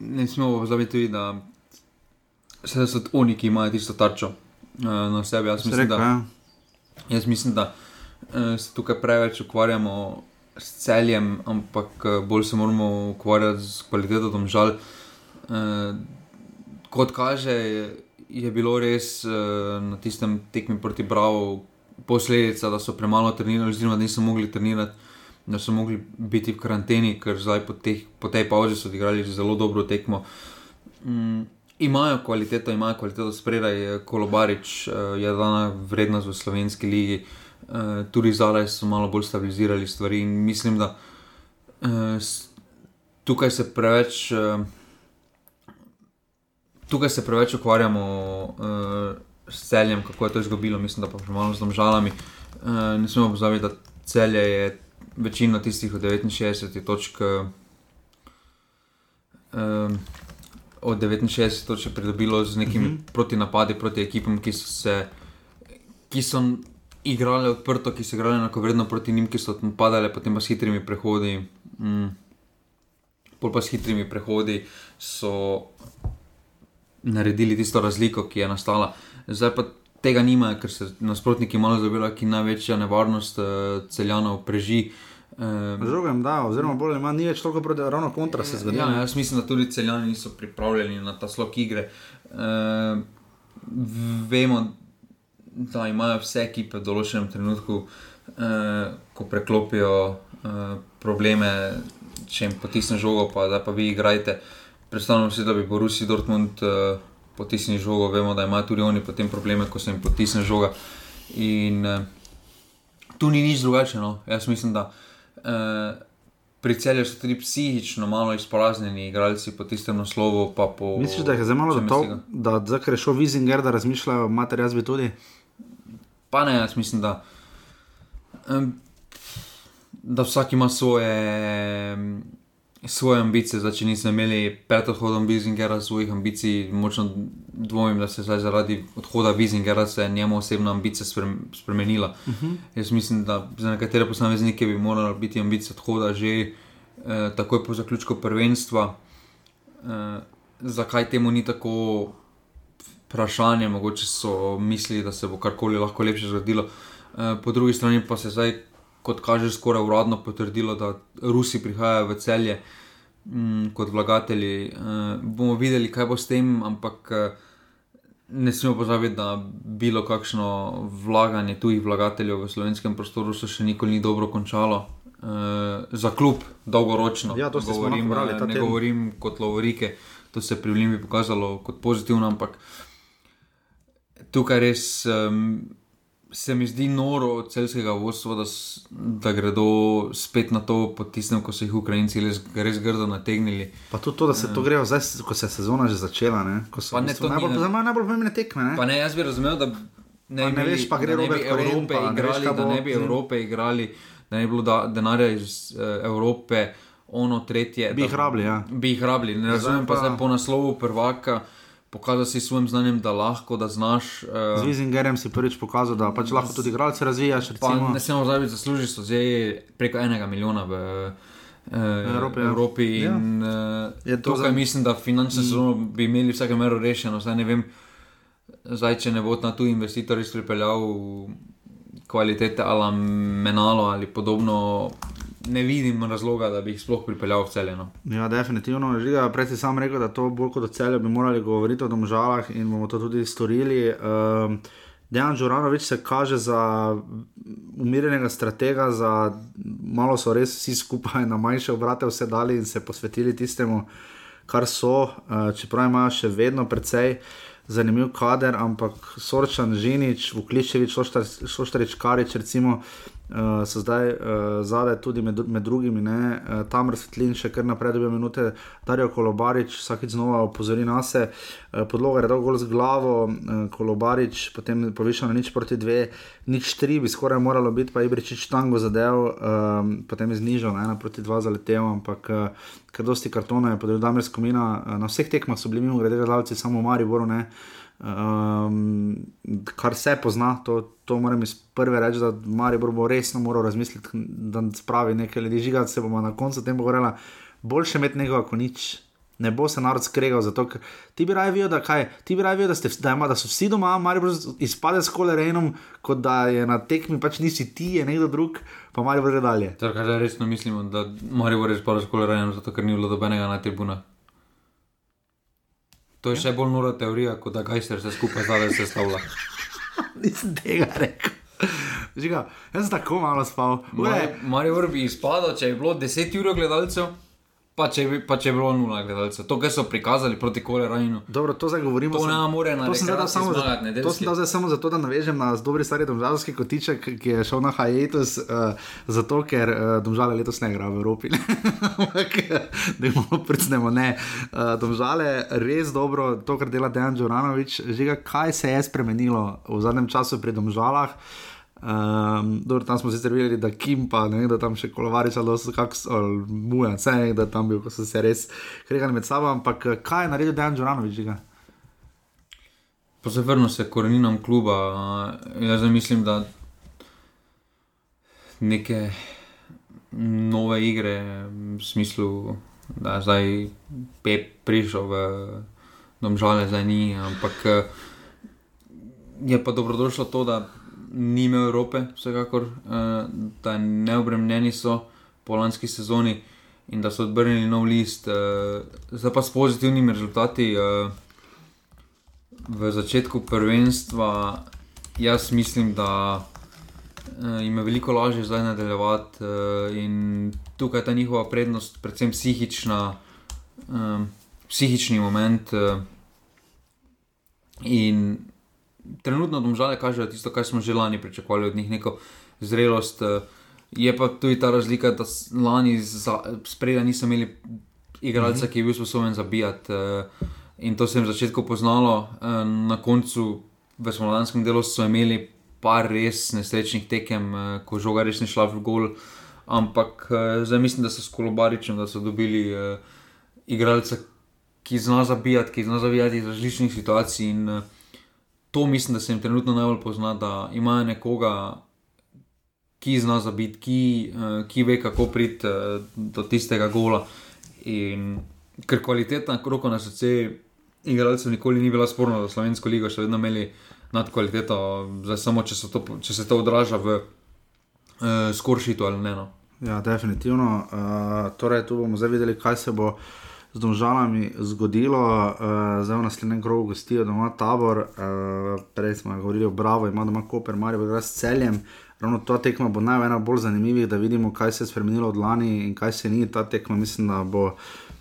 ne smemo pozabiti tudi, da Vse so oni, ki imajo tisto tarčo uh, na sebi. Jaz mislim, Sreka, da, ja. jaz mislim, da uh, se tukaj preveč ukvarjamo s celjem, ampak uh, bolj se moramo ukvarjati z kvaliteto domžal. Uh, kot kaže, je, je bilo res uh, na tistem tekmi proti Bravo posledica, da so premalo trenirali, oziroma da niso mogli trenirati. Da so mogli biti v karanteni, ker zdaj po, teh, po tej pauzi so odigrali zelo dobro tekmo. Mm, imajo kvaliteto, imajo kvaliteto spredaj, kolobarič eh, je dana vrednost v slovenski ligi, eh, tudi zdaj so malo bolj stabilizirali stvari in mislim, da eh, tukaj se preveč. Tukaj se preveč ukvarjamo uh, s celjem, kako je to izgubilo, mislim, da pa premalo z domžalami. Uh, ne smemo pozabiti, da celje je večina tistih od 69 točk. Uh, od 69 točk pridobilo z nekimi uh mhm. -huh. proti napadi proti ekipam, ki so se. Ki so igrali odprto, ki so igrali enako vredno proti njim, ki so tam padali, potem pa s hitrimi prehodi. Mm, pol pa s hitrimi prehodi so naredili tisto razliko, ki je nastala. Zdaj pa tega nimajo, ker se nasprotniki malo zavedajo, ki največja nevarnost uh, celjanov preživi. Um, Drugem, da, oziroma bolj ali manj ni več toliko proti, ravno kontra se zgodi. Ja, jaz mislim, da tudi celjani niso pripravljeni na ta slog igre. Uh, vemo, da imajo vse ekipe v določenem trenutku, uh, ko preklopijo uh, probleme, če jim potisne žogo, pa da pa vi igrate. Predstavljamo si, da bi Borusi Dortmund uh, potisnil žogo, vemo, da imajo tudi oni potem probleme, ko se jim potisne žoga. In uh, tu ni nič drugače. No. Jaz mislim, da uh, pri celju so tudi psihično malo izpraznjeni, igralci po tistem naslovu. Po, Misliš, da je zdaj malo za to, da zdaj rešo Vizinger, da razmišljajo, mater jaz bi tudi? Pa ne, jaz mislim, da, um, da vsak ima svoje. Um, svoje ambicije, zdaj, če nismo imeli pred odhodom Bizingera svojih ambicij, močno dvomim, da se je zaradi odhoda Bizingera njemu osebna ambicija spremenila. Uh mhm. -huh. Jaz mislim, da za nekatere posameznike bi morala biti ambicija odhoda že eh, takoj po zaključku prvenstva. Eh, zakaj temu ni tako? vprašanje, mogoče so mislili, da se bo karkoli lahko lepše zgodilo. Uh, po drugi strani pa se zdaj, kot kaže, skoraj uradno potrdilo, da Rusi prihajajo v celje um, kot vlagatelji. Uh, bomo videli, kaj bo s tem, ampak. Uh, Ne smemo pozabiti, da bilo kakšno vlaganje tujih vlagateljev v slovenskem prostoru se še nikoli ni dobro končalo. Uh, za klub, dolgoročno. Ja, to govorim, brali, ne tem. govorim kot lovorike, to se je pri Limbi pokazalo kot pozitivno, ampak tukaj res um, se mi zdi noro od celskega vodstva, da, da gredo spet na to potisnem, ko so jih Ukrajinci res, res grdo nategnili. Pa tudi to, da se to grejo zdaj, ko se je sezona že začela, ne? ko so ne, to najbolj, ne, najbolj pomembne tekme. Ne? Pa ne, jaz bi razumel, da ne, ne veš, pa gre Robert Evrope pa, igrali, veš, da ne bi Evrope igrali, da ne bi bilo da, denarja iz uh, Evrope. Ono tretje, bi jih rabili. Ja. Bi jih rabili. Ne razumem pa, pa zdaj po naslovu prvaka, pokazal si svojim znanjem, da lahko, da znaš. Uh, Z Vizingerjem si prvič pokazal, da pač lahko tudi igralce razvijaš. Recimo. Ne smemo zdaj zaslužiti, so zdaj preko enega milijona v uh, Evropi. Ja. Evropi in, ja. uh, tukaj za... mislim, da finančno mm. sezono bi imeli vsake mero rešeno. Zdaj ne vem, zdaj, če ne bo na tu investitor izpripeljal kvalitete ali menalo ali podobno ne vidim razloga, da bi jih sploh pripeljal v celeno. Ja, definitivno. Žiga, prej si sam rekel, da to bolj kot o celju bi morali govoriti o domžalah in bomo to tudi storili. Uh, Dejan Žuranovič se kaže za umirjenega stratega, za malo so res vsi skupaj na manjše obrate vse dali in se posvetili tistemu, kar so, uh, čeprav imajo še vedno precej. Zanimiv kader, ampak Sorčan, Ženič, Vukličevič, Šoštarič, Karič, recimo, uh, so zdaj uh, zadaj tudi med, med drugimi, ne, uh, tam razsvetlin še kar naprej, dobijo minute, Darijo Kolobarič, vsakeč znova opozori na se, uh, podloga je dolgo z glavo, uh, Kolobarič, potem povišal na nič proti dve, nič tri bi skoraj moralo biti, pa Ibričič tango zadev, um, potem je znižal na ena proti dva zaletel, ampak uh, kar dosti kartona je podelil Damir Skomina, uh, na vseh tekmah so bili mimo grede gledalci, samo v Mariboru ne. Um, kar se pozna, to, to moram iz prve reči, da Maribor bo resno moral razmisliti, da spravi nekaj ljudi, žiga se bomo na koncu tem govorili, boljše imeti nekoga kot nič. Ne bo se narod skregal, zato ker ti bi raje videl, da, kaj, bi videl, da, ste, da, ima, da so vsi doma, Maribor izpade s kolerenom, kot da je na tekmi pač nisi ti, je nekdo drug, pa Maribor gre dalje. Torej, kaj resno mislimo, da Maribor je izpadel s kolerenom, zato ker ni bilo dobenega na tribunah. To je ja. še bolj nora teorija, kot da kaj se skupaj zdaj sestavlja. *laughs* Nisem tega rekel. Žiga, jaz sem tako malo spal. Marijo bi izpadel, če je bilo 10 ur gledalcev. Pa če, pa če je bilo nula gledalcev, to, kar so prikazali proti Kolerajnu. Dobro, to zdaj govorimo. To ne more na to sem dal samo, za, to sem dal samo zato, da navežem na dobri stari domžalski kotiček, ki je šel na Hajetus, uh, zato ker uh, domžale letos ne igra v Evropi. *laughs* da jim pricnemo, ne. Uh, domžale res dobro, to, kar dela Dejan Džoranovič. Žiga, kaj se je spremenilo v zadnjem času pri domžalah? Um, dobro, tam smo sicer videli, da Kim pa ne, da tam še kolovariš ali kako muja, vse je, da tam bil, ko so se res kregali med sabo. Ampak kaj je naredil Dejan Džoranovič? Pa se vrnil se koreninam kluba. Jaz mislim, da neke nove igre, v smislu, da je zdaj Pep prišel v domžale, zdaj ni. Ampak je pa dobrodošlo to, da ni imel Evrope, vsekakor, uh, da neobremljeni so po lanski sezoni in da so odbrnili nov list, uh, zdaj pa s pozitivnimi rezultati. Uh, v začetku prvenstva, jaz mislim, da uh, je veliko lažje zdaj nadaljevati uh, in tukaj je ta njihova prednost, predvsem psihična, uh, psihični moment. Uh, in trenutno domžale kažejo tisto, kar smo že lani pričakovali od njih, neko zrelost. Eh, je pa tudi ta razlika, da lani spredaj niso imeli igralca, ki je bil sposoben zabijati. Eh, in to se jim začetku poznalo, eh, na koncu v slovenskem delu so imeli par res nesrečnih tekem, ko žoga res ni šla v gol. Ampak zdaj mislim, da so s kolobaričem, da so dobili igralca, ki zna zabijati, ki zna zabijati iz različnih situacij. In, to mislim, da se jim trenutno najbolj pozna, da imajo nekoga, ki zna zabiti, ki, uh, ki ve, kako priti uh, do tistega gola. In ker kvalitetna kroko na srce igralcev nikoli ni bila sporna, da slovensko ligo še vedno imeli nad kvaliteto, zdaj samo če se to, če se to odraža v uh, skoršitu ali ne. No. Ja, definitivno. Uh, torej, tu bomo zdaj videli, kaj se bo z domžalami zgodilo. Uh, zdaj v naslednjem krogu gostijo doma tabor, uh, prej smo govorili o Bravo, ima doma Koper, Marijo, gre s celjem. Ravno ta tekma bo najbolj bolj zanimiva, da vidimo, kaj se je spremenilo od lani in kaj se ni. Ta tekma mislim, da bo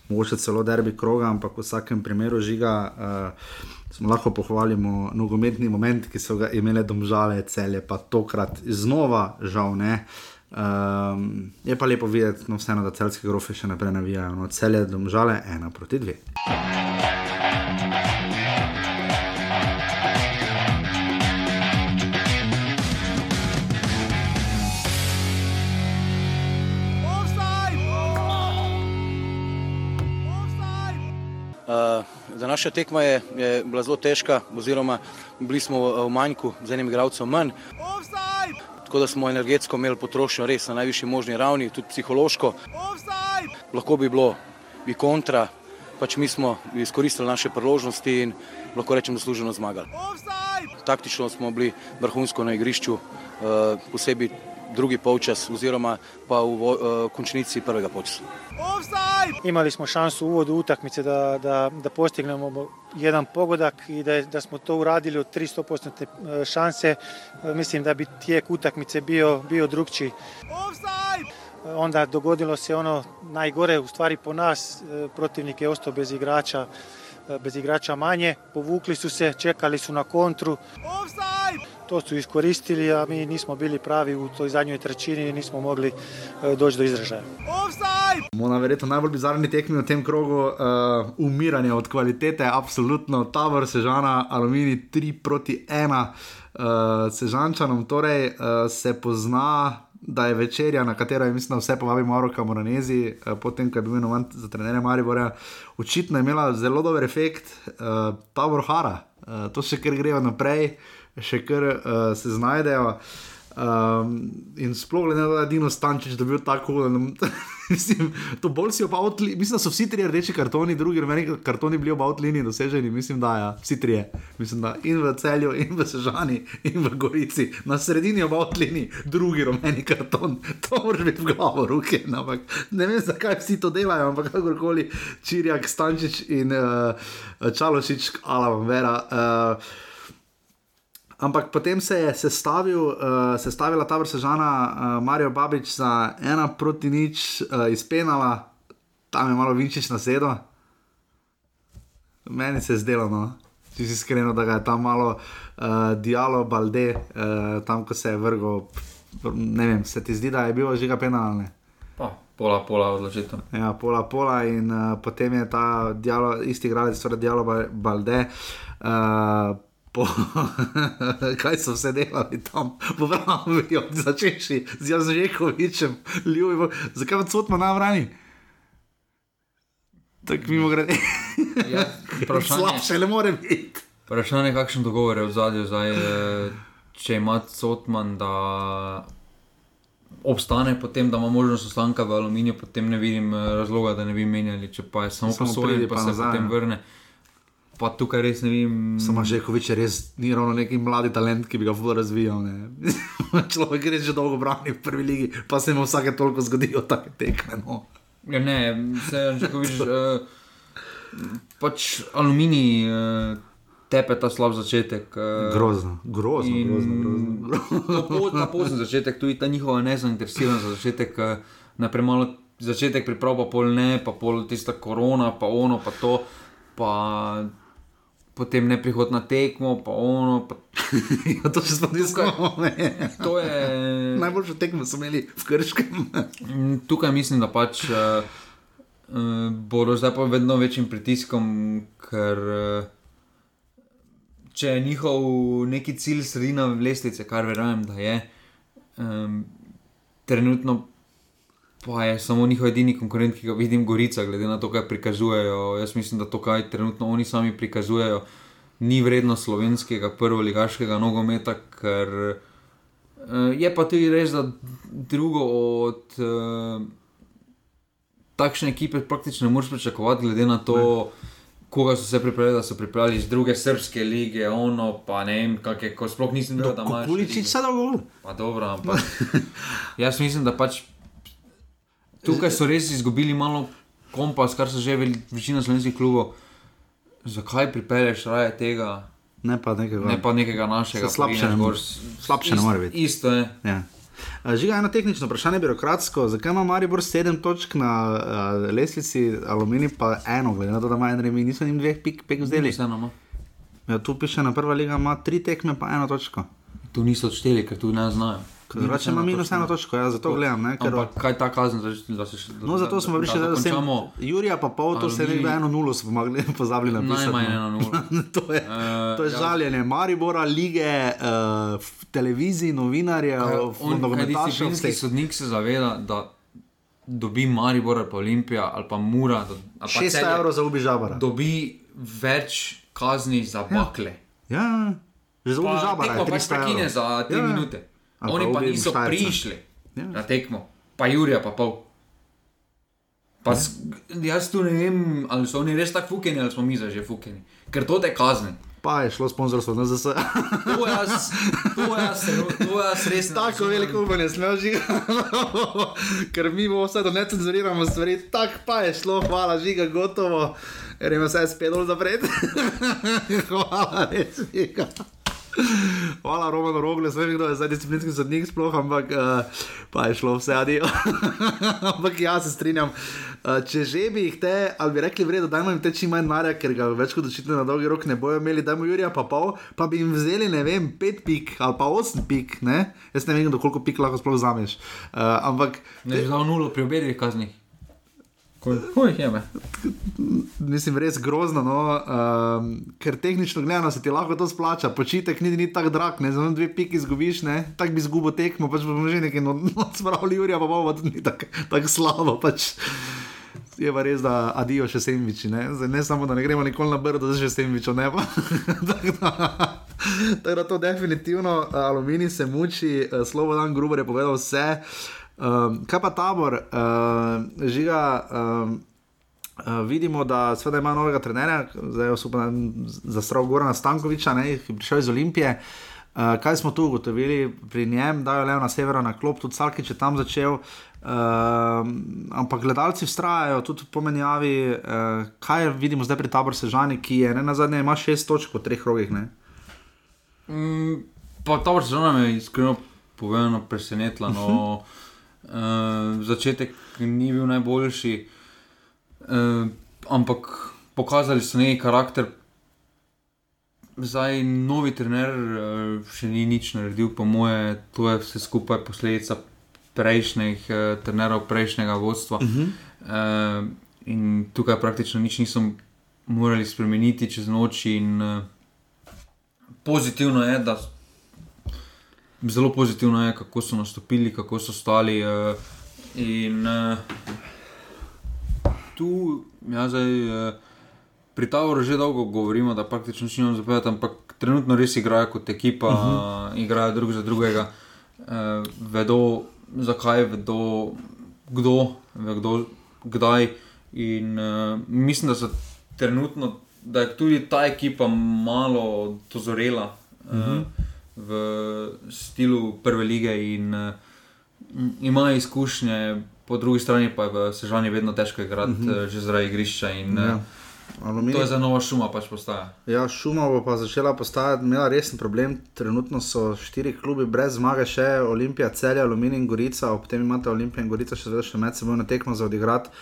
mogoče celo derbi kroga, ampak v vsakem primeru žiga. Uh, smo lahko pohvalimo nogometni moment, ki so ga imeli domžale, celje, pa tokrat znova, žal ne. Um, je pa lepo videti, no, vseeno, da celske grofe še naprej navijajo. No, celje domžale, ena proti dve. Naša tekma je, je bila zelo težka, oziroma bili smo v manjku z enim igralcem manj. Offside! Tako da smo energetsko imeli potrošnjo res na najvišji možni ravni, tudi psihološko. Offside! Lahko bi bilo bi kontra, pač mi smo izkoristili naše priložnosti in lahko rečem, da služeno zmagali. Offside! Taktično smo bili vrhunsko na igrišču, uh, posebej drugi polčas, oziroma pa v uh, končnici prvega polčasa. Imeli smo šansu v uvodu utakmice, da, da, da postignemo jedan pogodak i da, da smo to uradili od 300% e, šanse. E, mislim da bi tijek utakmice bio, bio drugčiji. Onda dogodilo se ono najgore u stvari po nas, protivnik je ostao bez igrača, bez igrača manje, povukli su se, čekali su na kontru. Offside! To su iskoristili, a mi nismo bili pravi u toj zadnjoj trećini i nismo mogli e, doći do izražaja. Mona, verjetno najbolj bizarni tekmi v tem krogu, uh, umiranje od kvalitete, absolutno, Tabor, Sežana, Alumini 3 proti 1, uh, Sežančanom, torej uh, se pozna. Da je večerja, na katero je, mislim, vse povabi Maroka Moranezi, potem, ko je bil imenovan za trenerja Maribora, očitno je imela zelo dober efekt, uh, Tabor Hara, uh, to še kar grejo naprej. Uh, še kar uh, se znajdejo. Um, in sploh glede na to, da je Dino Stančič dobil tako, da *laughs* mislim, to bolj si opavtli. Mislim, da so vsi tri rdeči kartoni, drugi rumeni kartoni bili obavtlini doseženi, mislim, da ja, vsi tri. Mislim, da in v celju, in v Sežani, in v Gorici, na sredini obavtlini, drugi rumeni karton, *laughs* to moraš biti v glavo, roke. Ampak ne vem, zakaj vsi to delajo, ampak kakorkoli, Čirjak, Stančič in uh, Čalošič, Alavam Vera. Uh, Ampak potem se je sestavil, uh, sestavila ta vrsežana uh, Marijo Babič za ena proti nič uh, izpenala, tam je malo vinčiš na sedo. Meni se je zdelo, no. če si iskren, da ga je tam malo uh, dialo, balde, uh, tam ko se je vrgel. Ne vem, se ti zdi, da je bilo že ga penalne. Pola, pola odločitev. Ja, pola, pola in uh, potem je ta dialo, isti igralec, torej dialo, balde. Uh, po, *laughs* kaj so vse delali tam, po Vrhovju, začeši z Jazekovičem, ljubi, zakaj pa cotma na vrani? Tako mimo grede. Ja, *laughs* Slabše le more biti. Vprašanje je, kakšen dogovor je v zadju zdaj, eh, če ima cotman, da obstane potem, da ima možnost ostanka v aluminiju, potem ne vidim eh, razloga, da ne bi menjali, če pa je samo posojen, pa, pa se nazaj, potem ja. vrne. Ja pa tukaj res ne vem. Samo Žekovič res ni ravno neki mladi talent, ki bi ga lahko razvijal. *laughs* Človek res že dolgo branil v prvi ligi, pa se mu vsake toliko zgodijo take tekme. No. Ja, ne, se Žekovič, uh, pač aluminij. Uh, Tepe ta slab začetek. Uh, grozno, grozno, grozno. grozno. Na poznem začetek, tudi ta njihova nezainteresiranost za začetek, uh, na premalo začetek priprav, pa pol ne, pa pol tista korona, pa ono, pa to. Pa potem ne prihod na tekmo, pa ono. Pa... *laughs* ja, to še sploh nismo imeli. Je... *laughs* Najboljše tekmo smo imeli v Krškem. Mm, tukaj mislim, da pač uh, uh, bodo zdaj pa vedno večjim pritiskom, ker uh, če je njihov neki cilj sredina lestvice, kar verjamem, da je. Um, Trenutno pa je samo njihov edini konkurent, ki ga vidim, Gorica, glede na to, kaj prikazujejo. Jaz mislim, da to, kaj trenutno oni sami prikazujejo, ni vredno slovenskega prvoligaškega nogometa, ker uh, je pa tudi res, da drugo od uh, takšne ekipe praktično ne moreš pričakovati, glede na to. Ne. koga so se pripravili, da so pripravili iz druge srpske lige, ono pa ne vem, kakšne, ko sploh nisem videl, da imaš. Kuličič se dolgo. Pa dobro, ampak *laughs* jaz mislim, da pač tukaj so res izgubili malo kompas, kar so že večina slovenskih klubov. Zakaj pripelješ raje tega? Ne pa nekega, ne pa nekega našega, slabše ne, mor, slabše ne more biti. Isto je. Ja. Žiga, eno tehnično vprašanje, birokratsko. Zakaj ima Maribor sedem točk na uh, lesnici, aluminij pa eno, glede na to, da ima en remi, niso jim dveh pik, pik vzeli? No. Ja, tu piše, na prva liga ima tri tekme, pa eno točko. Tu niso odšteli, ker tu ne znajo. Drugače ima minus eno točko, ja, zato gledam. Ne, ker... Kaj ta kazen, da se še. No, zato smo prišli, da se lahko. Jurija pa pol, to se nekdo eno nulo smo mogli *laughs* pozabili na pisati. Najmanj eno nulo. *laughs* to je, uh, to je ja. žaljenje. Maribora, lige, uh, televiziji, novinarje, nogometaše. Vsak sodnik se zaveda, da dobi Maribor ali pa Olimpija ali pa Mura. Ali 600 evrov za ubi žabara. Dobi več kazni za bakle. Ja, ja. že za ubi žabara. Pa pač prekine za 3 ja. minute. Oni pa niso štajca. prišli ja. na tekmo, pa Jurija pa pol. Pa ja. jaz tu ne vem, ali so oni res tako fukeni, ali smo mi že fukeni. Ker to te kazni. Pa je šlo sponzorstvo na ZS. To je jaz, to je jaz, to je jaz res. Tako veliko upanje smo že. *laughs* Ker mi bomo vse do necenzuriramo stvari, tako pa je šlo, hvala, žiga, gotovo. Ker ima vse spet dol zapret. *laughs* hvala, res, žiga. Hvala, Roman Rogle, zdaj vem, kdo je zdaj disciplinski sodnik, sploh, ampak uh, pa je šlo vse adijo. *laughs* ampak jaz se strinjam. Uh, če že bi jih te, ali bi rekli, vredo, dajmo jim te čim manj narja, ker ga več kot očitno na dolgi rok ne bojo imeli, dajmo Jurija pa pol, pa bi jim vzeli, ne vem, pet pik ali pa osem pik, ne? Jaz ne vem, do koliko pik lahko sploh vzameš. Uh, ampak. Ne, že za nulo pri obedih kaznih. Mislim, res grozno, no, um, ker tehnično gledano se ti lahko to splača, počitek ni, ni tako drag, ne znamo dve piki izgubiš, tako bi izgubil tekmo, pač bomo že nekaj odspravili, no, *laughs* Jurija pa bomo tudi tako tak slabo. Pač. Je pa res, da adijo še semviči, ne? ne samo da ne gremo nikoli na brdo, da že semvičo ne pa. *laughs* Tako da to definitivno, aluminij se muči, eh, slovo dan grubo je povedal vse. Um, kaj pa tabor, uh, žiga, um, uh, vidimo, da sveda ima novega trenerja, zdaj je super za strok Gorana Stankoviča, ne, ki je prišel iz Olimpije. Uh, kaj smo tu ugotovili pri njem, da je le na severu na klop, tudi Salkič je tam začel. Uh, ampak gledalci vztrajajo tudi po menjavi, uh, kaj vidimo zdaj pri taboru Sežani, ki je ne, na zadnje ima šest točk po treh rogih. Mm, pa tabor Sežani me je iskreno povedano presenetilo. No, uh začetek ni bil najboljši, uh, ampak pokazali so neki karakter. Zdaj, novi trener uh, še ni nič naredil, po moje, to je vse skupaj posledica prejšnjih uh, trenerov, prejšnjega vodstva. Uh -huh. uh, in tukaj praktično nič niso morali spremeniti čez noč. In, uh, pozitivno je, da zelo pozitivno je, kako so nastopili, kako so stali. Uh, in uh, tu, ja, zdaj, uh, pri Tavoru že dolgo govorimo, da praktično še nimamo zapovedati, ampak trenutno res igrajo kot ekipa, uh -huh. uh, igrajo drug za drugega, uh, vedo zakaj, vedo kdo, vedo kdaj. In uh, mislim, da, trenutno, da je tudi ta ekipa malo dozorela. Uh -huh. V slogu prve lige in uh, ima izkušnje, po drugi strani pa je v Sežani vedno težko igrati, -huh. uh, že zaradi igrišča. In, uh, ja. Aluminij. To je za novo šuma, pač postaja. Ja, šuma bo pa začela postajati, imela resen problem. Trenutno so štiri klubi brez zmage, še Olimpija, Celje, Aluminij in Gorica, ob tem imate Olimpijo in Gorica še, še med seboj na tekmo za odigrati.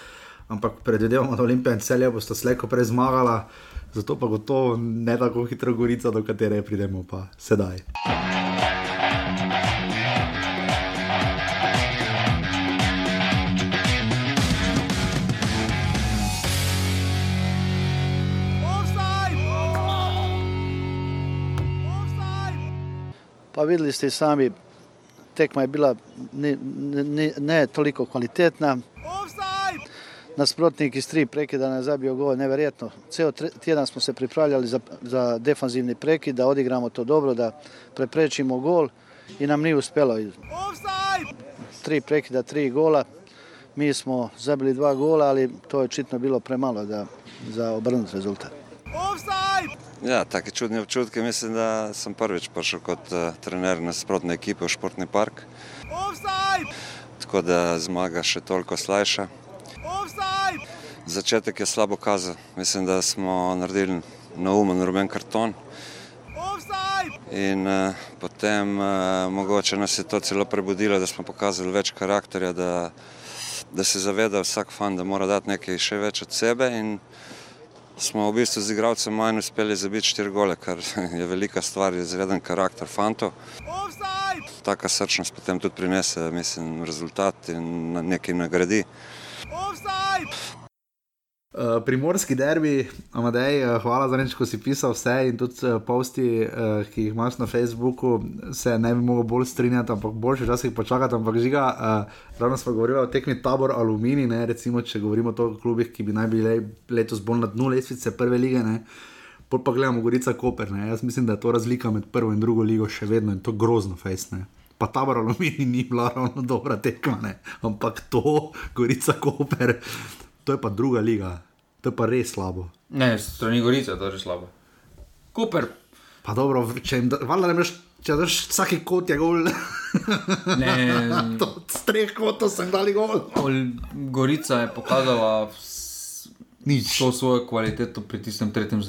Ampak predvidevamo, da Olimpija in Celje bosta slejko prej zmagala zato pa gotovo ne tako hitro gorica, do katere pridemo pa sedaj. Pa videli ste sami, tekma je bila ne, ne, ne toliko kvalitetna nasprotnik iz tri prekida ne zabijo gol, neverjetno. Ceo tjedan smo se pripravljali za, za defanzivni prekid, da odigramo to dobro, da preprečimo gol i nam nije uspjelo. Tri prekida, tri gola. Mi smo zabili dva gola, ali to je čitno bilo premalo da, za obrnut rezultat. Ja, take čudne občutke. Mislim, da sem prvič prišel kot uh, trener nasprotne ekipe v športni park. Offside! Tako da zmaga še toliko slajša. Offside! Začetek je slabo kazal. Mislim, da smo naredili neumen rumen karton. In uh, potem uh, mogoče nas je to celo prebudilo, da smo pokazali več karakterja, da, da se zaveda vsak fan, da mora dati nekaj še več od sebe. In smo v bistvu z igralcem manj uspeli zabiti štiri gole, kar *laughs* je velika stvar, izreden karakter fantov. Taka srčnost potem tudi prinese, mislim, rezultat in nekaj nagradi. Offside! Uh, primorski derbi, Amadej, uh, hvala za reči, ko si pisal vse in tudi uh, posti, uh, ki jih imaš na Facebooku, se ne bi mogel bolj strinjati, ampak boljše časih počakati. Ampak žiga, uh, ravno smo govorili o tekmi tabor Alumini, ne, recimo, če govorimo o klubih, ki bi naj bili letos bolj na dnu lesvice prve lige. Ne. Pol pa gledamo Gorica Koper. Ne. Jaz mislim, da je to razlika med prvo in drugo ligo še vedno in to grozno fejsne. Pa ta Alumini ni bila ravno dobra tekma, ne. ampak to, Gorica Koper. To je pa druga liga, to je pa res slabo. Ne, strani Gorica, to je že slabo. Koper. Pa dobro, če jim daš, če daš vsake kot je gol. ne, *laughs* to s treh kotov sem dal gol. Gorica je pokazala Nič. To svojo kvaliteto pri tistem tretjem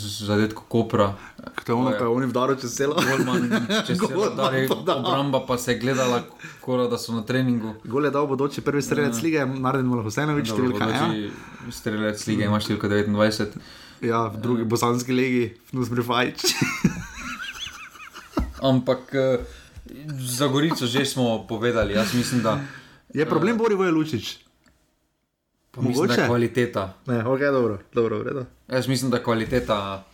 zadetku Kopra. Kdo je ono, pa je oni vdaro čez celo? Golman, čez celo, obramba pa se je gledala, kora, da so na treningu. Gol je dal bodoči prvi strelec ja. lige, Martin Mohosenovič, številka ena. Strelec lige ima številka 29. Ja, v drugi bosanski legi, Nusbri Fajč. *laughs* Ampak eh, za Gorico že smo povedali, jaz mislim, da... Je problem Borivo je Lučič. Mogoče je kvaliteta. Ne, okay, dobro, dobro, Jaz mislim, da kvaliteta.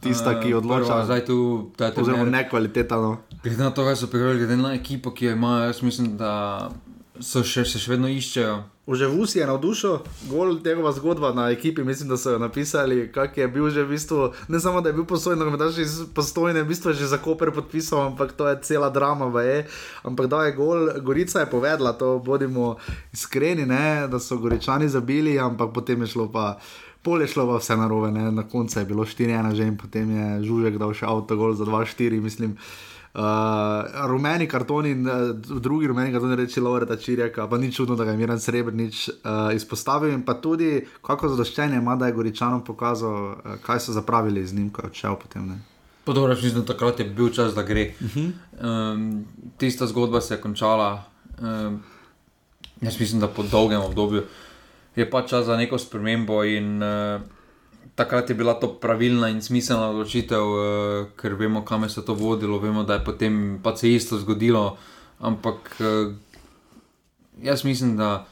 Tista, ki odloča. Zdaj tu, da je to zelo nekvaliteta. No. Glede na to, kaj so pripravili, glede na ekipo, ki jo imajo, jaz mislim, da so še, se še vedno iščejo. Že v Usi je navdušil, gol tega zgodba na ekipi, mislim, da so jo napisali, kak je bil že v bistvu, ne samo da je bil posojen, ampak že postojen, v bistvu že za Koper podpisal, ampak to je cela drama, je. ampak da je gol, Gorica je povedala, to bodimo iskreni, ne, da so Goričani zabili, ampak potem je šlo pa. Pol je šlo pa vse narobe, na koncu je bilo 4-1 že in potem je Žužek dal še avto gol za 2-4, mislim. Uh, rumeni kartoni, uh, drugi rumeni kartoni, reči Laura Tačirjaka, pa ni čudno, da ga je Miren Srebrenic uh, izpostavil. In pa tudi, kako zadoščenje ima, da je Goričanom pokazal, uh, kaj so zapravili z njim, ko je odšel potem. Podobno, mislim, da takrat je bil čas, da gre. Uh -huh. um, tista zgodba se je končala, um, jaz mislim, da po dolgem obdobju je pa čas za neko spremembo. In, uh, takrat je bila to pravilna in smiselna odločitev, uh, ker vemo, kam se je to vodilo, vemo, da je potem pa se isto zgodilo. Ampak uh, jaz mislim, da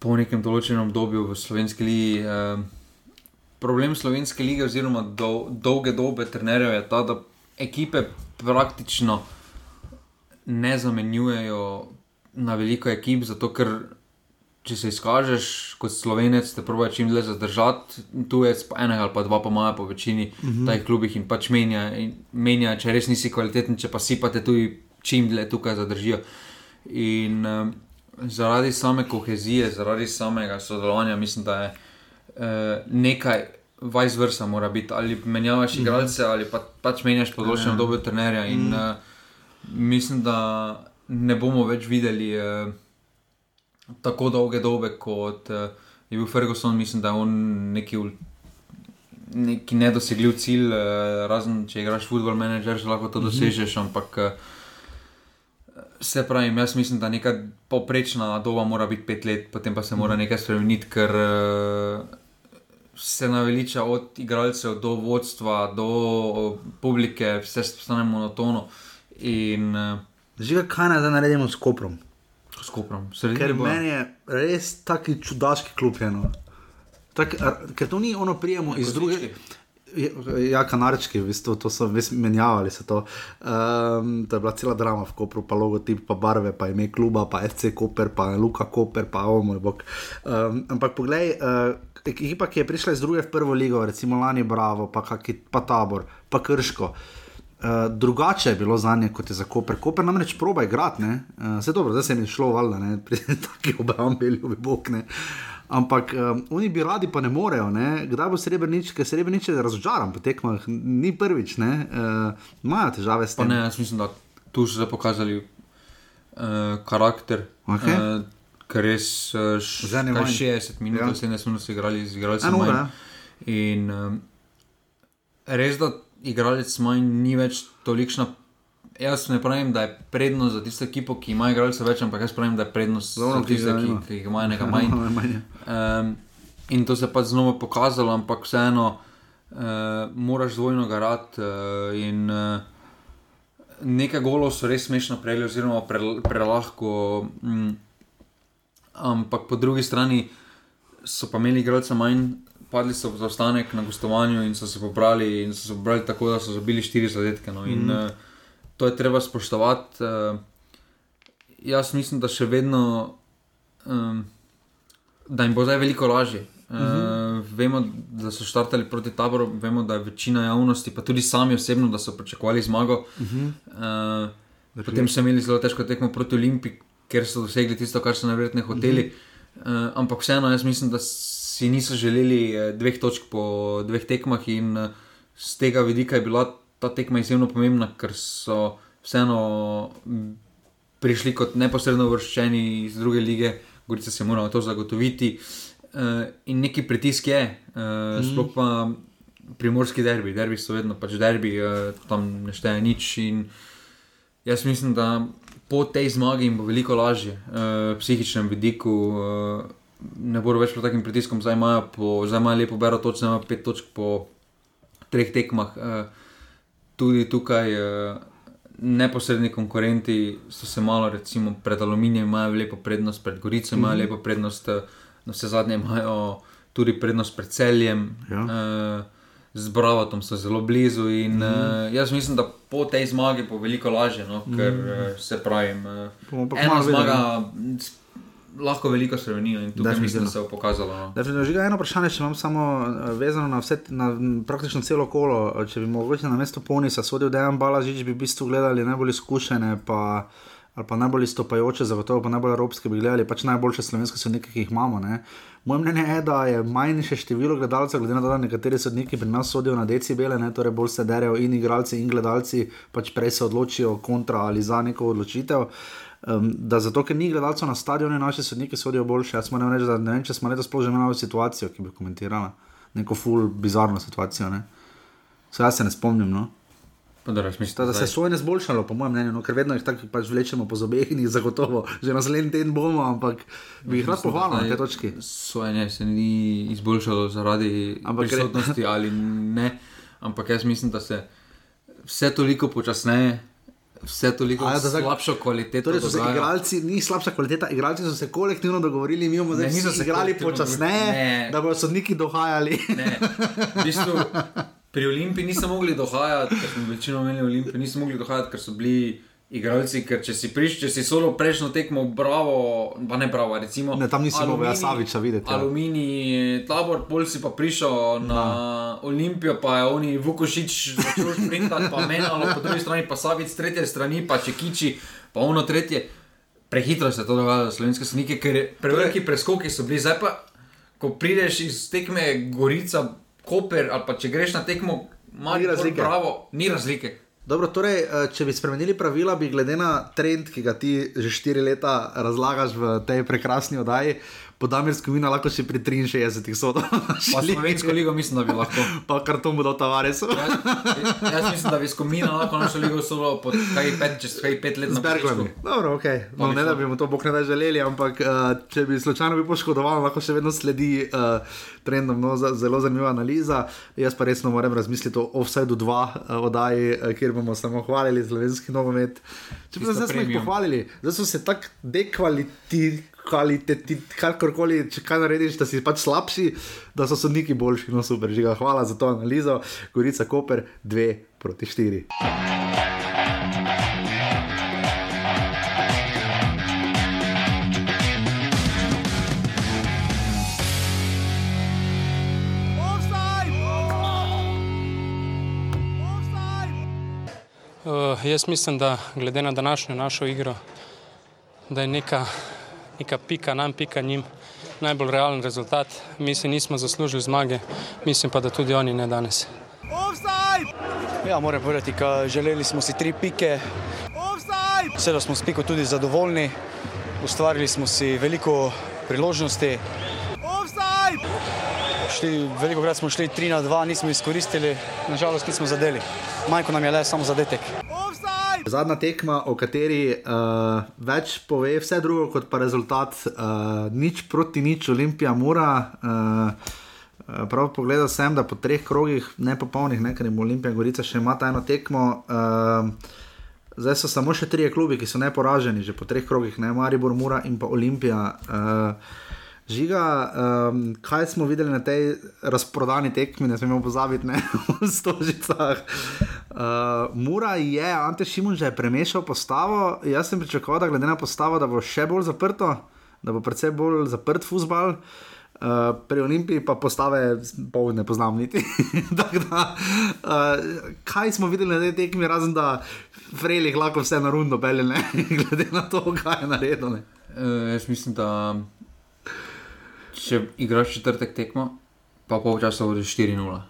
po nekem določenem obdobju v slovenski ligi. Uh, Problem slovenske lige, oziroma do, dolge dobe trenerjev, je ta, da ekipe praktično ne zamenjujejo na veliko ekip, zato ker če se izkažeš kot slovenec, te proba čim dlje zadržati, tu je enega ali pa dva, pa imajo po večini uh -huh. teh klubih in pač menja, in menja, če res nisi kvaliteten, če pa si pa te tudi čim dlje tukaj zadržijo. In um, zaradi same kohezije, zaradi samega sodelovanja, mislim, da je uh, nekaj. Vice versa mora biti, ali menjavaš mhm. igralce, ali pa, pač menjaš področje ja. dobe trenerja. In, uh, mislim, da ne bomo več videli uh, tako dolge dobe kot uh, je bil Ferguson, mislim, da je on neki, neki nedosegljiv cilj, uh, razen če igraš football manager, že lahko to mhm. dosežeš. Ampak uh, se pravi, jaz mislim, da neka poprečna doba mora biti pet let, potem pa se mora nekaj spremeniti, ker uh, se naveliča od igralcev do vodstva, do publike, vse stane monotono. In, uh, Že kaj naj naredimo s koprom? S Koprom. Ker meni je res taki čudaški klub. No. Tak, ker to ni ono prijemo iz druge. Ja, kanarčki, v bistvu, to so menjavali. To. Um, to je bila cela drama v Kopru, pa logotip, pa barve, pa ime kluba, pa FC Koper, pa Luka Koper, pa o moj bog. Um, ampak poglej, uh, ekipa, ki je prišla iz druge v prvo ligo, recimo Lani Bravo, pa, kaki, pa Tabor, pa Krško. Uh, drugače je bilo za nje kot je za Koper. Koper namreč proba igrati, uh, vse dobro, zdaj se jim je šlo, valjda, ne, pri *laughs* taki obrambi, ljubi bog. Ne. Ampak um, oni bi radi, pa ne morejo. Ne? Kdaj bo srebrnič, ker srebrnič je razočaran po tekmah, ni prvič, uh, imajo uh, težave s tem. Pa ne, jaz mislim, da tu so se pokazali uh, karakter. Okay. Uh, Ker res uh, 60 minut, ja. 70 minut so igrali z igralcem. Ja. In um, res, da igralec manj ni več tolikšna Jaz ne pravim, da je prednost za tisto ekipo, ki ima igralce več, ampak jaz pravim, da je prednost Zelo, za tiste, ki, ki jih imajo nekaj *laughs* manj. Um, in to se je pač znova pokazalo, ampak vseeno uh, moraš dvojno garati. Uh, in uh, nekaj golov so res smešno prejeli, oziroma prelahko. Pre um, ampak po drugi strani so pa imeli igralce manj. Padli so v zaostanek na gostovanju in so se pobrali, in so se pobrali tako, da so zabili štiri zadetke. No. In, mm. uh, to je treba spoštovati. Uh, jaz mislim, da še vedno, um, da jim bo zdaj veliko lažje. Uh, uh-huh. Vemo, da so štartali proti taboru, vemo, da je večina javnosti, pa tudi sami osebno, da so pričakovali zmago. Uh-huh. Uh, potem so imeli zelo težko tekmo proti Olimpiji, ker so dosegli tisto, kar so najverjetneje hoteli. Uh-huh. Uh, ampak vseeno, jaz mislim, da si niso želeli dveh točk po dveh tekmah, in z tega vidika je bila ta tekma izjemno pomembna, ker so vseeno prišli kot neposredno vrščeni iz druge lige, Gorica se mora to zagotoviti. Uh, in neki pritisk je, mm. sploh pa primorski derbi, derbi so vedno pač derbi, tam ne šteje nič. In jaz mislim, da po tej zmagi jim bo veliko lažje, uh, psihičnem vidiku. Ne bodo več pod takim pritiskom, zdaj imajo, zdaj imajo lepo bero, točno imajo pet točk po treh tekmah. Uh, tudi tukaj uh, neposredni konkurenti so se malo, recimo, pred aluminijem imajo lepo prednost, pred Gorico imajo mm -hmm. lepo prednost, eh, na vse zadnje imajo tudi prednost pred celjem. Ja. Uh, Z Bravatom so zelo blizu, in mm -hmm. uh, jaz mislim, da po tej zmagi bo veliko lažje, no, ker mm -hmm. se pravi, uh, ena zmaga lahko veliko spremenijo in tukaj mislim, da se bo pokazalo. No. Že eno vprašanje, če imam samo eh, vezano na, vse, na praktično celo kolo. Če bi mogoče na mesto Ponisa sodil Dejan Balažič, bi v bistvu gledali najbolj izkušene. Pa, Ali pa najbolj stopajoče, zagotovo pa najbolj evropske, bi gledali pač najboljše slovenske sodnike, ki jih imamo. Ne? Moje mnenje je, da je manjše število gledalcev, glede na to, da nekateri sodniki pri nas sodijo na decibele, ne? torej bolj se derajo in igralci in gledalci, pač prej se odločijo kontra ali za neko odločitev. Uh, Um, da zato, ker ni gledalcev na stadionu, naši sodniki sodijo boljše. Jaz moram reči, da ne vem, če smo letos sploh že imeli situacijo, ki bi komentirala neko ful, bizarno situacijo. So, jaz se ne spomnim. No? Da, da se je svoje ne zboljšalo, po mojem mnenju, no, ker vedno jih tako pač vlečemo po zobeh in jih zagotovo, že naslednji teden bomo, ampak bi jih rad pohvalil na te točki. Svoje ne, se ni izboljšalo zaradi prisotnosti ali ne, ampak jaz mislim, da se vse toliko počasneje vse toliko ja, slabšo kvaliteto. Torej, se igralci, ni slabša kvaliteta, igralci so se kolektivno dogovorili, mi bomo zdaj se igrali počasneje, da bodo sodniki dohajali. v bistvu, *laughs* pri Olimpiji nismo mogli dohajati, ker smo večino imeli Olimpije, nismo mogli dohajati, ker so bili igralci, ker če si prišel, če si solo prejšnjo tekmo, bravo, pa ne bravo, recimo. Ne, tam nisi mogel Saviča videti. Ja. Aluminij, tabor, pol si pa prišel na no. Olimpijo, pa je oni Vukošič začel sprintati, pa menalo, po drugi strani pa Savič, tretje strani pa Čekiči, pa ono tretje. Prehitro se to dogaja, slovenske snike, ker preveliki preskoki so bili. Zdaj pa, ko prideš iz tekme Gorica, Koper, ali pa če greš na tekmo, ni razlike. Pravo, ni razlike. Dobro, torej, eh, če bi spremenili pravila, bi glede na trend, ki ga ti že štiri leta razlagaš v tej prekrasni oddaji, po Damirsko vina lahko še pri 63 sodah. *laughs* Slovensko ligo mislim, da bi lahko. Pa kar to bo dal Tavares. jaz, jaz mislim, da bi skomina lahko našo ligo solo po kaj pet, čez kaj pet let. Zbergami. Dobro, ok. No, ne da bi mu to bog ne da želeli, ampak uh, če bi slučajno bi poškodoval, lahko še vedno sledi uh, trendom. No, zelo zanimiva analiza. Jaz pa resno moram razmisliti o Offsideu 2 uh, oddaji, uh, kjer bomo samo hvalili slovenski nogomet. Če bi se zdaj pohvalili, zdaj so se tako dekvalitirali kakorkoli, če kaj narediš, da si pač slabši, da so sodniki boljši. No, super, žiga. Hvala za to analizo. Gorica Koper 2 proti 4. Uh, jaz mislim, da glede na današnjo našo igro, da je neka neka pika nam, pika njim, najbolj realen rezultat. Mi si nismo zaslužili zmage, mislim pa, da tudi oni ne danes. Ja, moram povedati, da želeli smo si tri pike. Seveda smo s piko tudi zadovoljni, ustvarili smo si veliko priložnosti. Šli, veliko krat smo šli 3 na 2, nismo izkoristili, nažalost nismo zadeli. Majko nam je le samo zadetek. Zadnja tekma, o kateri uh, več pove, vse drugo kot pa rezultat, uh, nič proti nič, Olimpija mora. Uh, prav pogledal sem, da po treh krogih, ne popolnih, ne, ker je Olimpija Gorica še ima ta eno tekmo. Uh, zdaj so samo še tri klubi, ki so neporaženi, že po treh krogih, ne Maribor, Mura in pa Olimpija. Uh, Žiga, um, kaj smo videli na tej razprodani tekmi, ne smemo pozabiti, ne *laughs* v Stožicah. Uh, Mura je, Ante Šimun že premešal postavo. Jaz sem pričakoval, da glede na postavo, da bo še bolj zaprto, da bo predvsem bolj zaprt futbal. Uh, pri Olimpiji pa postave pol ne poznam niti. *laughs* da, uh, kaj smo videli na tej tekmi, razen da Frejlih lahko vse na rundo bele, *laughs* glede na to, kaj je naredil. Uh, jaz mislim, da če igraš četrtek tekmo, pa pol časa vodi 4-0.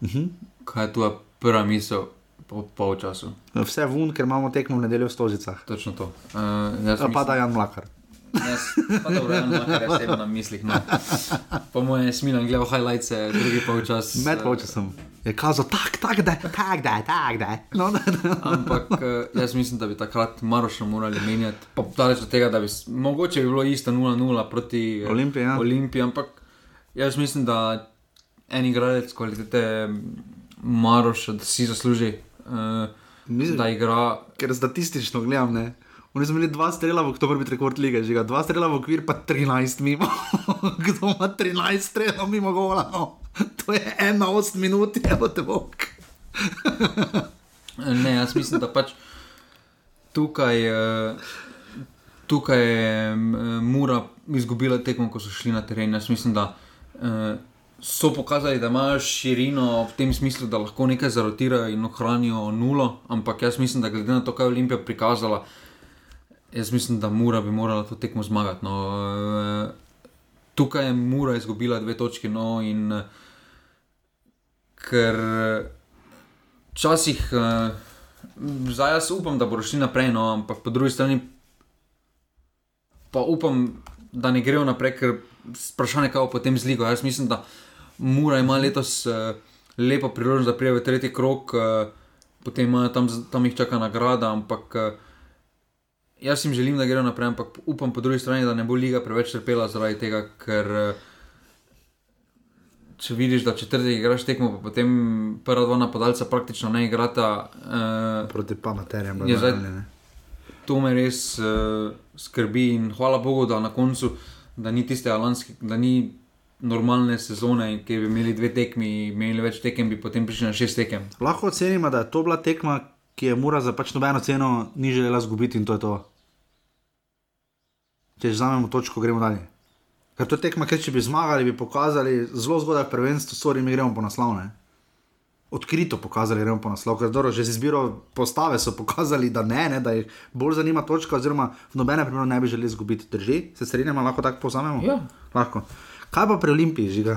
Uh -huh. Kaj je tu prva misel po pol času? Vse vun, ker imamo tekmo v nedeljo v Stozicah. Točno to. Uh, pa da Jan Mlakar. Jaz, pa dobro, eno kar jaz imam na mislih. No. Po mojem je smilen, gledal highlights, drugi polčas. Med polčasom. Je kazal, tak, tak, da, tak, da, tak, da. No, da, da. Ampak jaz mislim, da bi takrat Maroša morali menjati. Pa daleč od tega, da bi mogoče bi bilo isto 0-0 proti Olimpiji. Ja. Olimpiji. Ampak jaz mislim, da en igralec kvalitete Maroša, da si zasluži, uh, mislim, da igra. Ker statistično gledam, ne. Oni so imeli dva strela v oktober, biti rekord lige, že dva strela v okvir, pa 13 mimo. *laughs* Kdo ima 13 strelov mimo gola? No. *laughs* To je ena ost minut, je pa te bog. *laughs* ne, jaz mislim, da pač tukaj, eh, tukaj je Mura izgubila tekmo, ko so šli na teren. Jaz mislim, da eh, so pokazali, da imajo širino v tem smislu, da lahko nekaj zarotirajo in ohranijo nulo, ampak jaz mislim, da glede na to, kaj je Olimpija prikazala. Jaz mislim, da Mura bi morala to tekmo zmagati. No. Eh, tukaj je Mura izgubila dve točki. No, in, eh, ker včasih, eh, zdaj jaz upam, da bodo šli naprej, no, ampak po drugi strani pa upam, da ne grejo naprej, ker vprašanje, kaj bo potem z ligo. Jaz mislim, da Mura ima letos lepo priložnost, da prije v tretji krok, potem ima tam, tam jih čaka nagrada, ampak jaz jim želim, da grejo naprej, ampak upam po drugi strani, da ne bo liga preveč trpela zaradi tega, ker eh, če vidiš, da četrti igraš tekmo, pa potem prva dva napadalca praktično ne igrata. Uh, Proti pa materijam, je zdaj. To me res uh, skrbi in hvala Bogu, da na koncu, da ni tiste alanske, da ni normalne sezone, ki bi imeli dve tekmi, imeli več tekem, bi potem prišli na šest tekem. Lahko ocenimo, da je to bila tekma, ki je mora za pač nobeno ceno ni želela zgubiti in to je to če vzamemo točko, gremo dalje. Ker to tekma, ker če bi zmagali, bi pokazali zelo zgodaj prvenstvo, stvari mi gremo po naslovne. Odkrito pokazali, gremo po naslov, ker dobro, že z izbiro postave so pokazali, da ne, ne da jih bolj zanima točka, oziroma v nobene primeru ne bi želeli izgubiti. Drži, se strinjamo, lahko tako povzamemo? Ja. Lahko. Kaj pa pri Olimpiji, žiga?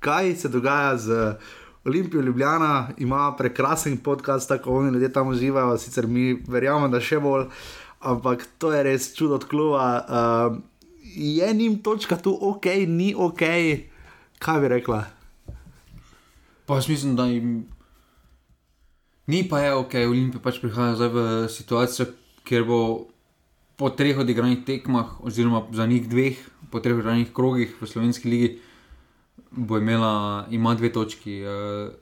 Kaj se dogaja z Olimpijo Ljubljana, ima prekrasen podcast, tako oni ljudje tam uživajo, sicer mi verjamemo, da še bolj ampak to je res čudo od kluba. Uh, je njim točka tu ok, ni ok, kaj bi rekla? Pa jaz mislim, da jim ni pa je ok, Olimpija pač prihaja zdaj v situacijo, kjer bo po treh odigranih tekmah, oziroma za njih dveh, po treh odigranih krogih v slovenski ligi, bo imela ima dve točki. Uh,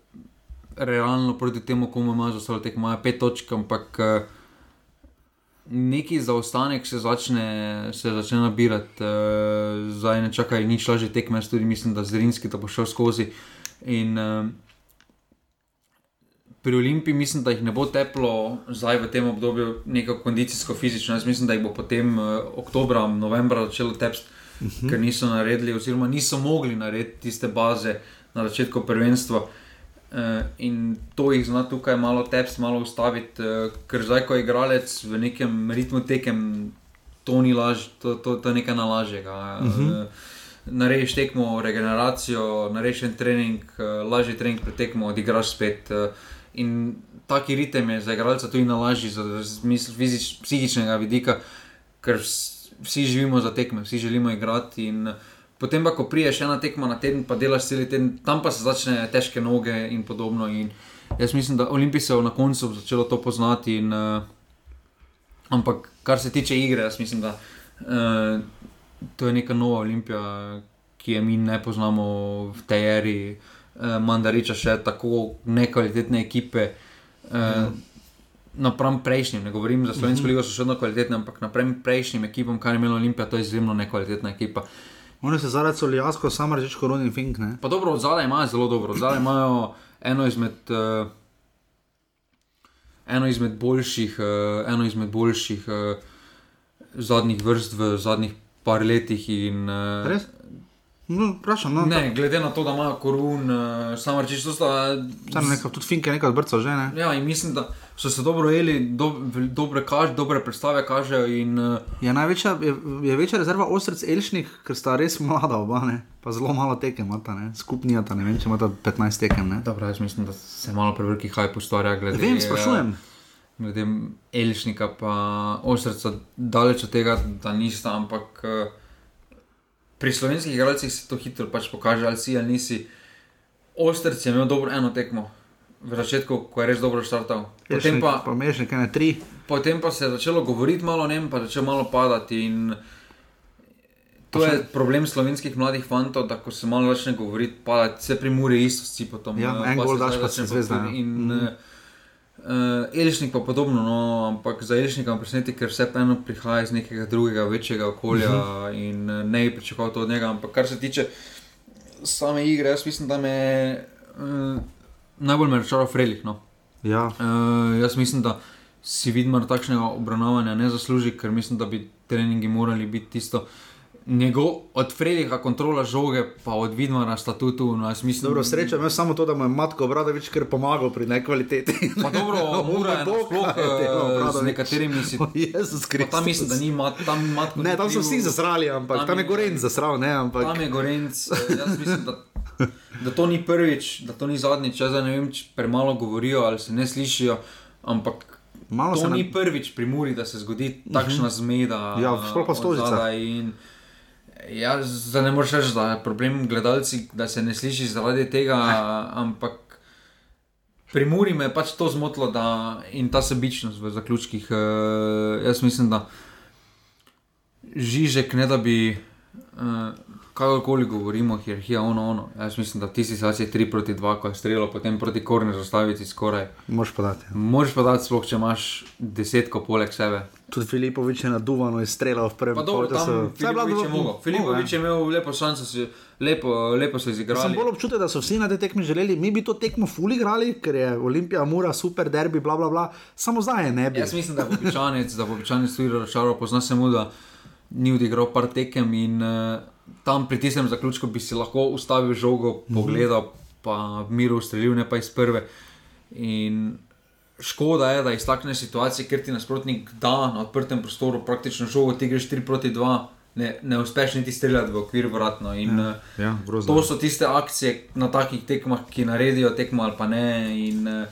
realno proti temu, komu ima za vse tekmo, ima pet točk, ampak. Uh, neki zaostanek se začne, se začne nabirati, uh, zdaj ne čakaj, nič lažje tekme, tudi mislim, da Zrinski to bo šel skozi. In uh, pri Olimpiji mislim, da jih ne bo teplo zdaj v tem obdobju, neko kondicijsko, fizično. Jaz mislim, da jih bo potem uh, oktobra, novembra začelo tepsti, uh mhm. -huh. ker niso naredili, oziroma niso mogli narediti tiste baze na začetku prvenstva. Uh, in to jih zna tukaj malo tepst, malo ustaviti, uh, ker zdaj, ko je igralec v nekem ritmu tekem, to ni laž, to, to, to nekaj nalažjega. Uh -huh. uh, narediš tekmo, regeneracijo, narediš en trening, uh, lažji trening pred tekmo, odigraš spet. Uh, in taki ritem je za igralca tudi nalažji, za smisel fizič, psihičnega vidika, ker vsi živimo za tekme, vsi želimo igrati. In potem pa, ko priješ ena tekma na teden, pa delaš cel teden, tam pa se začne težke noge in podobno. In jaz mislim, da Olimpij se je na koncu začelo to poznati. In, uh, ampak kar se tiče igre, jaz mislim, da. Uh, To je neka nova olimpija, ki je mi ne poznamo v tej eri, eh, Mandariča še tako nekvalitetne ekipe. Eh, mm. Napram prejšnjim, ne govorim za Slovensko -hmm. ligo, so še vedno kvalitetne, ampak napram prejšnjim ekipam, kar je imela Olimpija, to je izjemno nekvalitetna ekipa. Oni se zaradi solijasko, samo reči, koroni in fink. Ne? Pa dobro, zadaj imajo zelo dobro, zadaj imajo eno izmed. Uh, Eno izmed boljših, uh, eno izmed boljših uh, zadnjih vrst v zadnjih par letih. In, uh, Res? No, vprašam, no, ne, glede na to, da imajo korun, uh, samo reči, so tam nekaj, tudi finke, nekaj odbrca že. Ne? Ja, in mislim, da so se dobro jeli, do, dobre, kaž, dobre predstave kažejo. In, uh, je, največja, je, je večja rezerva ostrec Elšnik, ker sta res mlada oba, ne? pa zelo malo tekem, skupni je ta, ne vem, če ima ta 15 tekem. Ne? Dobro, jaz mislim, da se malo preveliki hajp ustvarja. Glede, vem, sprašujem. Glede Elšnika, pa ostrca daleč od tega, da nista, ampak. Uh, pri slovenskih igralcih se to hitro pač pokaže, ali si ali nisi. Ostrc je imel dobro eno tekmo. V začetku, ko je res dobro štartal. Potem pa, pa, potem pa se je začelo govoriti malo o njem, pa začelo malo padati. To je problem slovenskih mladih fantov, da ko se malo začne govoriti, pa se pri Muri isto sci potem. Ja, en gol daš, pa se zvezda. Uh, Elišnik pa podobno, no, ampak za Elišnika me preseneti, ker vse eno prihaja iz nekega drugega, večjega okolja uh mhm. -huh. in uh, ne bi pričakoval to od njega. Ampak kar se tiče same igre, jaz mislim, da me uh, najbolj razočara Frelih. No. Ja. Uh, jaz mislim, da si vidno takšnega obravnavanja ne zasluži, ker mislim, da bi treningi morali biti tisto. Uh, njegov od Fredika kontrola žoge, pa od Vidmara statutu. No, mislim, dobro, sreča ima samo to, da mu je Matko Bradovič kar pomagal pri nekvaliteti. Pa dobro, *laughs* ura *laughs* je sploh uh, z nekaterimi si. *laughs* Jezus Kristus. Tam mislim, da ni mat, tam Matko. Ne, tam so vsi zasrali, ampak tam, tam je Gorenc zasral, ne, ampak. Tam je Gorenc, eh, jaz mislim, da. Da to ni prvič, da to ni zadnjič, če ne vem, če premalo govorijo ali se ne slišijo, ampak Malo to ni ne... prvič pri Muri, da se zgodi takšna uh -huh. zmeda. Ja, sploh pa stolica. Ja, zdaj ne moreš reči, da je problem gledalci, da se ne sliši zaradi tega, ampak pri Muri me je pač to zmotilo da, in ta sebičnost v zaključkih. Uh, jaz mislim, da Žižek ne da bi. Uh, kakorkoli govorimo, hierarhija, ono, ono. Jaz mislim, da ti si zdaj 3 proti 2, ko je strelo, potem proti korni zastaviti skoraj. Moš podati. Ja. Moš podati, sploh če imaš desetko poleg sebe. Tudi Filipovič je naduvano in streljal v prvem krogu. Filipovič je mogel. Filipovič je imel lepo šanso, si, lepo, lepo se izigral. Sem bolj občutek, da so vsi na tej tekmi želeli, mi bi to tekmo fuli igrali, ker je Olimpija, Mura, super derbi, bla bla bla. Samo zdaj ne bi. Jaz mislim, da bo običajnec, da bo običajnec tudi razočaral, pozna se mu, da ni odigral par tekem in uh, tam pri tistem zaključku bi si lahko ustavil žogo, mhm. pogledal, mm -hmm. pa miru ustrelil, ne pa iz prve. In škoda je, da iz takšne situacije, ker ti nasprotnik da na odprtem prostoru praktično žogo, ti greš 3 proti 2. Ne, ne uspeš niti streljati v okvir vratno. In, ja, eh, ja, to so tiste akcije na takih tekmah, ki naredijo tekmo ali pa ne. In, uh,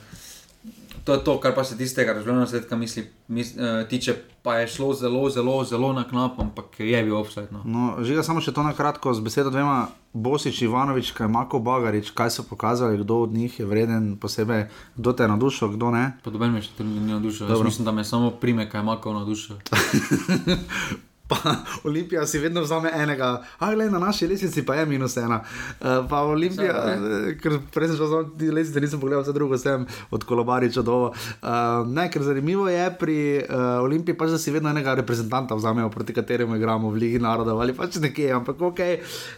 to je to, kar pa se tistega razglednega sveta misli, misli, uh, tiče. Pa je šlo zelo, zelo, zelo na knap, ampak je bil offset. No. No, Žiga, samo še to na kratko, z besedo dvema, Bosič, Ivanovič, kaj Mako Bagarič, kaj so pokazali, kdo od njih je vreden posebej, kdo te je navdušil, kdo ne. Podoben mi je, te ni navdušil. Mislim, da me samo prime, kaj Mako navdušil. *laughs* pa *laughs* Olimpija si vedno vzame enega, a le na naši lesici pa je minus ena. Uh, pa Olimpija, Vse, ker prej sem že znal ti lesice, nisem pogledal vse drugo, sem od kolobariča do. Uh, ne, ker zanimivo je pri uh, Olimpiji pač, da si vedno enega reprezentanta vzamejo, proti kateremu igramo v Ligi narodov ali pač nekje. Ampak ok,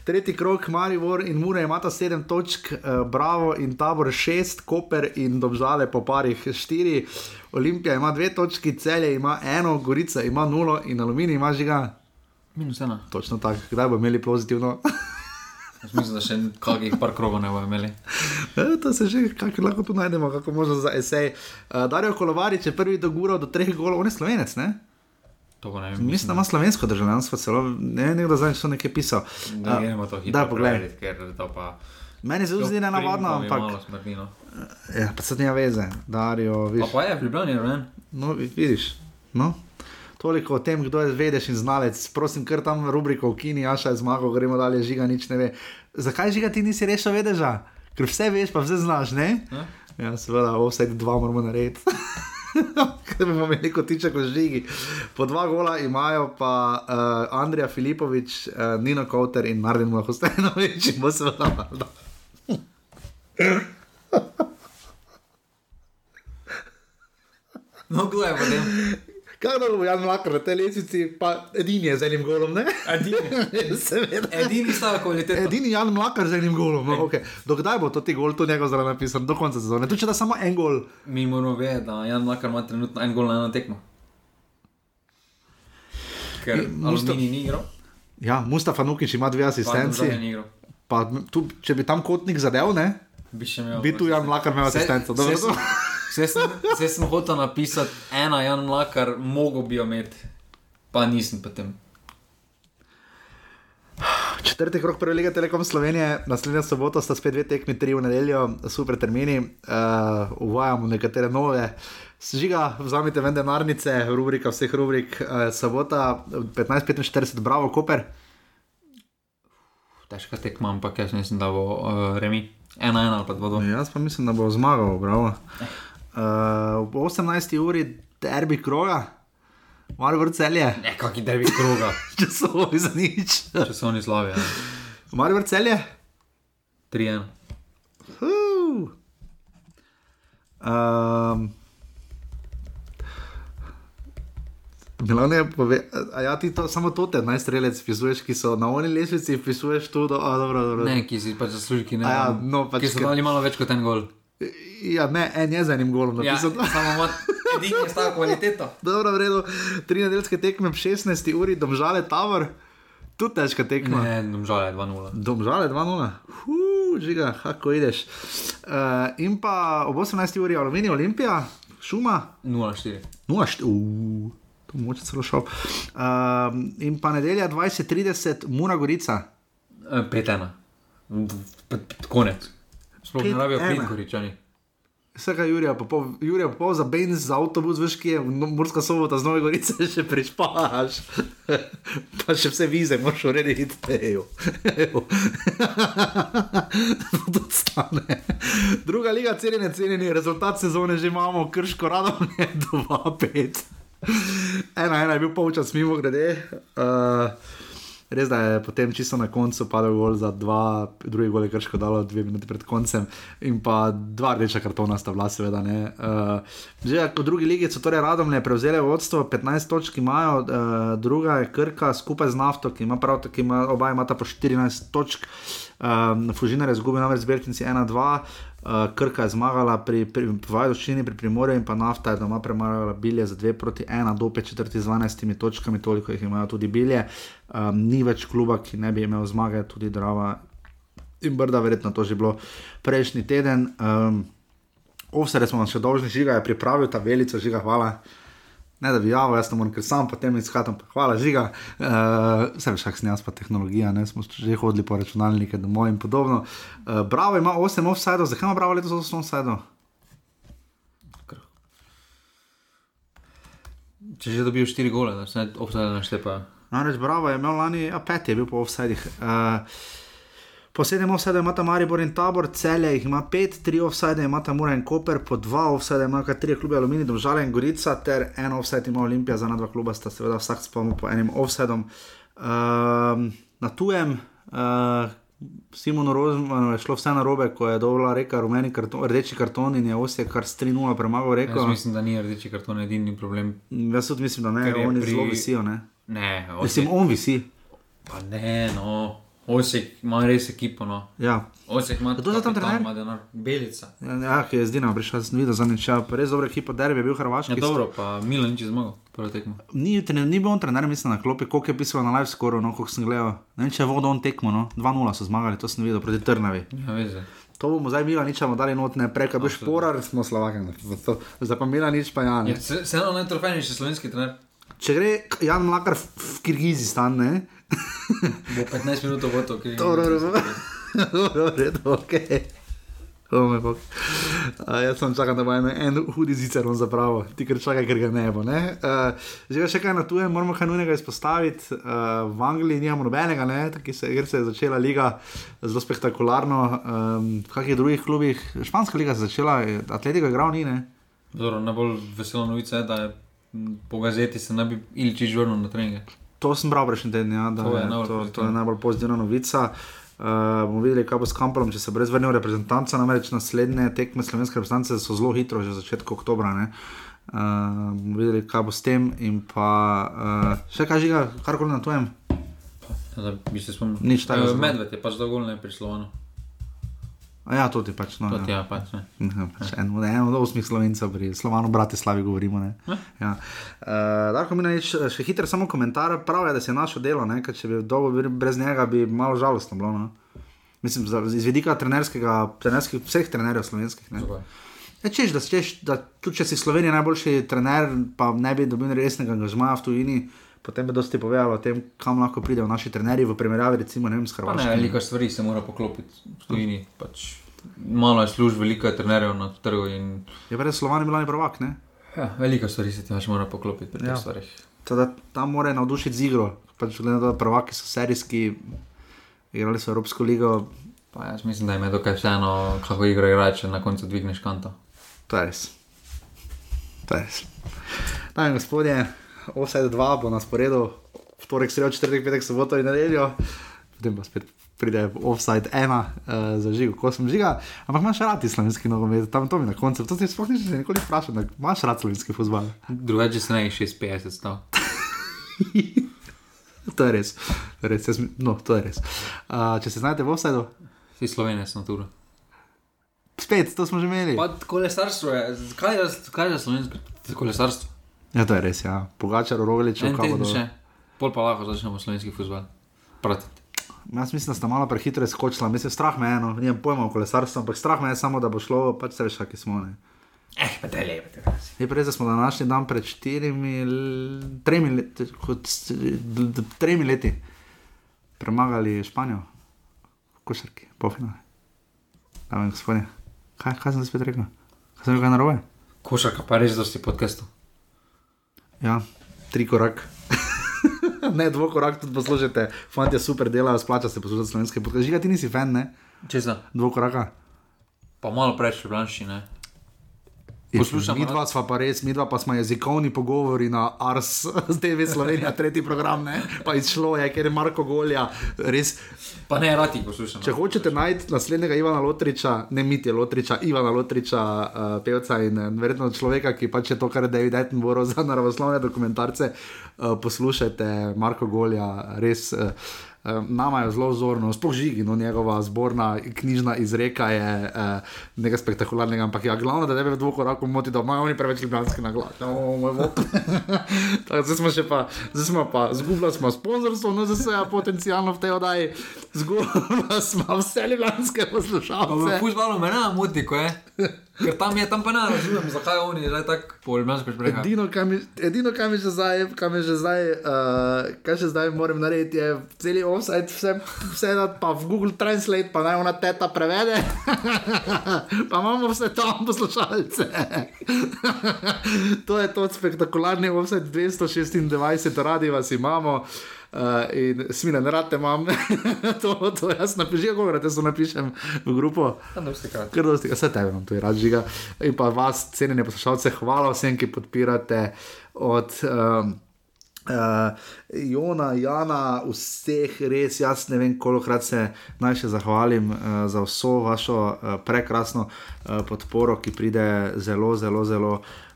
tretji krok, Marivor in Mure imata sedem točk, uh, Bravo in Tabor šest, Koper in Dobžale po parih štiri. Olimpija ima dve točki, celje ima eno, Gorica ima nulo in aluminij ima žiga. Minus ena. Točno tako, kdaj bomo imeli pozitivno? Mislim, da še kakih par krogov ne bomo imeli. E, to se že kako lahko tu najdemo, kako možno za esej. Uh, Darijo Kolovarič je prvi do gura do treh golov, on je slovenec, ne? Ne vem. Mislim, da ima slovensko državljanstvo, celo ne, nekdo zdaj so nekaj pisal. Da, A, gremo to hitro. Da, preveriti, Ker to pa. Meni se zdi nenavadno, pa ampak. No. Ja, pa se nima veze, Darijo, Pa viš. pa je, v Ljubljani je rojen. No, vi- vidiš. No. Toliko o tem, kdo je vedeš in znalec. Prosim, kar tam rubriko v Kini, Aša je zmagal, gremo dalje, žiga nič ne ve. Zakaj žiga ti nisi rešil vedeža? Ker vse veš, pa vse znaš, ne? Ja. Ja, seveda, vse dva moramo narediti. *laughs* Ker bomo imeli kot tiče, kot žigi. Po dva gola imajo pa uh, Andrija Filipovič, uh, Nino Kauter in Martin Mahostenovič, in bo seveda. *laughs* No, kdo je potem? Kaj da bo Jan Mlakar na tej lesici, pa edini je z enim golom, ne? Edini. *laughs* Edini stavek kvalitete. Edini Jan Mlakar z enim golom. No, okay. Dokdaj bo to ti gol, to njegov zraven napisan, do konca sezone. Tu če da samo en gol. Mi moramo vedeti, da Jan Makar ima trenutno en gol na eno tekmo. Ker Musta- Alumini ni igral, Ja, Mustafa Nukič ima dve asistenci. Pa tu, če bi tam kotnik zadev, ne? Bi še imel. Bi tu Jan Mlakar imel Vse- asistenco. vse Dobro, sem- to- Vse sem, vse sem hotel napisati, ena Jan Mlakar, mogo bi jo imeti, pa nisem potem. Četrti krok prve lige Telekom Slovenije, naslednja sobota sta spet dve tekmi, tri v nedeljo, super termini, uh, uvajamo nekatere nove. Žiga, vzamite ven denarnice, rubrika vseh rubrik, uh, sobota 15:45, bravo, Koper. Težka tekma, ampak jaz mislim, da bo uh, remi. Ena, ena ali pa dva, dva. Jaz pa mislim, da bo zmagal, bravo. Uh, ob 18. uri derbi kroga, malo vrcelje, Ne, kaki derbi kroga, *laughs* če so ovi za nič. časovni slavi. Ja. Malo vrcelje. 3-1. Uh. Um, Milan je povedal, a ja ti to, samo to te najstrelec vpisuješ, ki so na oni lesvici, vpisuješ tu, do, a dobro, dobro. Ne, ki si pač zasluži, ki ne. A ja, no, pač ki so dali malo več kot en gol. Ja, ne, en je z enim golom Ja, napisal. samo *laughs* ima edini je stava kvaliteto. Dobro, v redu, tri nedeljske tekme ob 16. uri, domžale Tower, tu težka tekma. Ne, domžale 2-0. Domžale 2-0, Huu, žiga, kako ideš. Uh, in pa ob 18. uri Aluminij Olimpija, šuma, 0-4. 0-4, uuu, to moče celo šel. Uh, in pa nedelja 20-30, Mura Gorica. 5-1. P- p- Konec. Sploh ne 5:1. rabijo Klinkoričani. Vsega Jurija, Popov, Jurija Popov za Benz, za avtobus, veš, ki je Murska sobota z Nove Gorice, *laughs* še prišpaš. *laughs* pa še vse vize, moraš urediti, *laughs* tejo. to stane. Druga liga, cenjene, cenjeni, rezultat sezone že imamo, krško radom je 2-5. Ena, ena je bil polčas mimo grede. Uh, Res da je potem čisto na koncu padel gol za dva, drugi gol je krško dalo dve minuti pred koncem in pa dva rdeča kartona sta bila, seveda. ne. Uh, že v drugi ligi so torej radomne prevzele vodstvo, 15 točk imajo, uh, druga je Krka skupaj z Nafto, ki ima prav tako, ima, oba imata po 14 točk. Um, Fužinar je izgubil namreč zbirnici 1-2. Uh, Krka je zmagala pri, pri Vajdoščini, pri Primorju in pa Nafta je doma premagala bilje za 2 proti 1, do 5 četrti z 12 točkami, toliko jih imajo tudi bilje. Um, ni več kluba, ki ne bi imel zmage, tudi Drava in Brda, verjetno to že bilo prejšnji teden. Um, Ovsere smo vam še dolžni, žiga je pripravil ta velica, žiga, hvala. Ne da bi javil, jaz to moram, ker sam potem izhajam, hvala žiga. Uh, Vse veš, kak sem jaz pa tehnologija, ne smo že hodili po računalnike domov in podobno. Uh, bravo ima 8 offsajdov, zakaj ima bravo letos 8 offsajdov? Če že dobijo 4 gole, da se ne obstajajo naštepajo. Namreč Bravo je imel lani, a pet je bil po offsajdih. Uh, po sedem offsajdov ima Maribor in Tabor, celje jih ima pet, tri offsajde ima Mura in Koper, po dva offsajde ima tri klube Alumini, Domžale in Gorica, ter en offsajd ima Olimpija, za na dva kluba sta seveda vsak spomnil po enim offsajdom. Uh, na tujem. Uh, Simonu Rozmanu je šlo vse na robe, ko je dobila reka rumeni karton, rdeči karton in je osje kar s 3-0 premagal reko. Jaz mislim, da ni rdeči karton edini problem. Jaz tudi mislim, da ne, oni pri- zelo visijo. Ne? Ne, Mislim, on visi. Pa ne, no. Osek ima res ekipo, no. Ja. Osek ima Kdo je tam trener? ima denar. Belica. Ja, ja, ki je zdaj nam prišel, sem videl zadnjič, ja, pa res dobra ekipa, derbi je bil Hrvaški. Ja, dobro, pa Milan nič zmagal, prvo tekmo. Ni, trener, ni bil on trener, mislim na klopi, koliko je pisal na live scoru, no, koliko sem gledal. Ne vem, če je vodo on tekmo, no, 2-0 so zmagali, to sem videl proti Trnavi. Ja, veze. To bomo zdaj Mila ničemo dali not, ne prej, kaj boš porar, smo Slovaki. Zdaj pa Mila nič pa ja. Ja, Vseeno najtrofejnejši slovenski trener. Če gre Jan Mlakar v Kirgizistan, ne? Bo 15 minut v to, ki je Dobro, dobro. Redo, ok. Oh, moj bog. Uh, jaz sem čakal, da bo en, en hudi zicer on zapravo, ti ker čakaj, ker ga ne bo. Ne? Uh, že še kaj na tujem, moramo kaj nujnega izpostaviti. Uh, v Angliji nimamo nobenega, se, ker se je začela liga zelo spektakularno. Um, v kakih drugih klubih, španska liga se je začela, atletiko je igral ni, ne? Zoro, najbolj vesela novica je, da je po gazeti se ne bi Ilčič vrnil na treninge. To sem bral prejšnji teden, ja, da To je je, najbolj to, to je najbolj pozitivna novica. Uh, bomo videli, kaj bo s Kampelom, če se bo res vrnil reprezentanca. Namreč naslednje tekme slovenske reprezentance so zelo hitro, že začetek oktobra. ne. Uh, bomo videli, kaj bo s tem. In pa uh, še kaj žiga, karkoli na tujem. Da bi se spomnil. Medved je pač dolgo ne prislovano. A ja, to ti pač. No, To ti ja. ja, pač ne. *laughs* Ja, pač en, en od osmih slovencev, pri Slovanu Bratislavi govorimo. Ne? Ja. Uh, Darko Minanič, še hiter samo komentar, prav je, da se je našo delo, ne? ker če bi dolgo brez njega, bi malo žalostno bilo. No? Mislim, iz vidika trenerskega, trenerskih, vseh trenerjev slovenskih. Ne? Ja, češ, da, češ, da tudi če si Slovenija najboljši trener, pa ne bi dobil resnega angažmaja v tujini, potem bi dosti povedal o tem, kam lahko pridejo naši trenerji v primerjavi recimo vem, s Hrvaško. veliko stvari se mora poklopiti v tujini. Pač malo je služb, veliko je trenerjev na trgu in Je pa res Slovan je bil prvak, ne? ja, veliko stvari se ti pač mora poklopiti pri teh Ja. stvarih. Teda, tam mora navdušiti z igro. Pač, glede na to, da prvaki so serijski, igrali so Evropsko ligo, Pa jaz mislim, da jim je dokaj vseeno, kako igra igrač, če na koncu dvigneš kanto. to je res. To je res. In gospodje, offside 2 bo na sporedu, vtorek, sredo, četrtek, petek, soboto in nedeljo, potem pa spet pride offside 1 uh, za žigo, ko sem žiga. Ampak imaš rad slovenski nogomet, tam to mi na koncu, to ti sploh nisem nikoli vprašal, da imaš rad slovenski futbol. Drugače se ne je 56 stav. *laughs* To je res, res, jaz, no, to je res. Uh, če se znajdete v offsideu, Vsi slovenec na turu. spet, to smo že imeli. Pa kolesarstvo je, kaj je, kaj je slovensko kolesarstvo? Ja, to je res, ja. Pogačar, Rogalič, En kako bodo. še, pol pa lahko začnemo slovenski futbol. Pratiti. Jaz mislim, da sta malo prehitro skočila, mislim, strah me je, no, nimam pojma o kolesarstvu, ampak strah me je samo, da bo šlo, pač se veš, kakšni smo. Ne. Eh, pa te lepe, te lepe. Je da smo na današnji dan pred štirimi, tremi, leti, kot, tremi leti premagali Španijo, košarki, polfinale. Dame in gospodje, kaj, kaj sem spet rekel? Kaj sem rekel narobe? Košarka pa res dosti podcastu. Ja, tri korak. *laughs* ne, dvokorak tudi poslušate, fanti super delajo, splača se poslušati slovenske podkaste. Žiga, ti nisi fan, ne? Če za. Dvokoraka. Pa malo preveč ljubljanši, ne. Poslušamo Mi dva smo pa res, mi dva pa smo jezikovni pogovori na Ars, *laughs* z TV Slovenija, tretji program, ne? pa izšlo je, ker je Marko Golja, res. Pa ne, rati poslušamo. Če hočete najti naslednjega Ivana Lotriča, ne Mitja Lotriča, Ivana Lotriča, uh, pevca in uh, verjetno človeka, ki pač je to, kar je David Attenborough za naravoslovne dokumentarce, uh, poslušajte Marko Golja, res. Uh, Nama je zelo vzorno, sploh žigi, no, njegova zborna knjižna izreka je uh, nekaj spektakularnega, ampak ja, glavno, da tebe v dvokoraku moti, da imajo oni preveč ljubljanski naglas. No, *laughs* zdaj smo še pa, zdaj smo pa, zgubili smo sponzorstvo, no zdaj se ja potencialno v tej oddaji, zgubili smo vse ljubljanske poslušalce. futbalu me ne moti, ko je. Ker tam je, tam pa ne razumem, zakaj oni zdaj tako po ljubljansko šprehajo. Edino, kaj mi, edino, kaj mi že zdaj, kaj mi že zdaj, uh, kaj še zdaj moram narediti, je celi offside, vse, vse dati pa v Google Translate, pa naj ona teta prevede. *laughs* pa imamo vse tam poslušalce. *laughs* to je to spektakularni offside 226, radi vas imamo. Uh, in smile, ne rade imam, *laughs* to, to jaz napišem, kako rade to napišem v grupo. Ker dosti, vse tebe imam tu rad žiga. In pa vas, cenjene poslušalce, hvala vsem, ki podpirate od um, uh, Jona, Jana, vseh res, jaz ne vem, kolikokrat se naj še zahvalim uh, za vso vašo uh, prekrasno uh, podporo, ki pride zelo, zelo, zelo. Uh,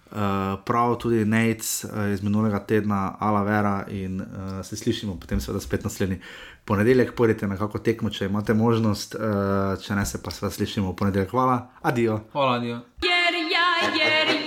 prav tudi Nec uh, iz minulega tedna, Alavera in uh, se slišimo potem seveda spet naslednji ponedeljek, pojdite na kako tekmo, če imate možnost, uh, če ne se pa seveda slišimo v ponedeljek. Hvala, adijo. Hvala. Jer ja, jer ja, ja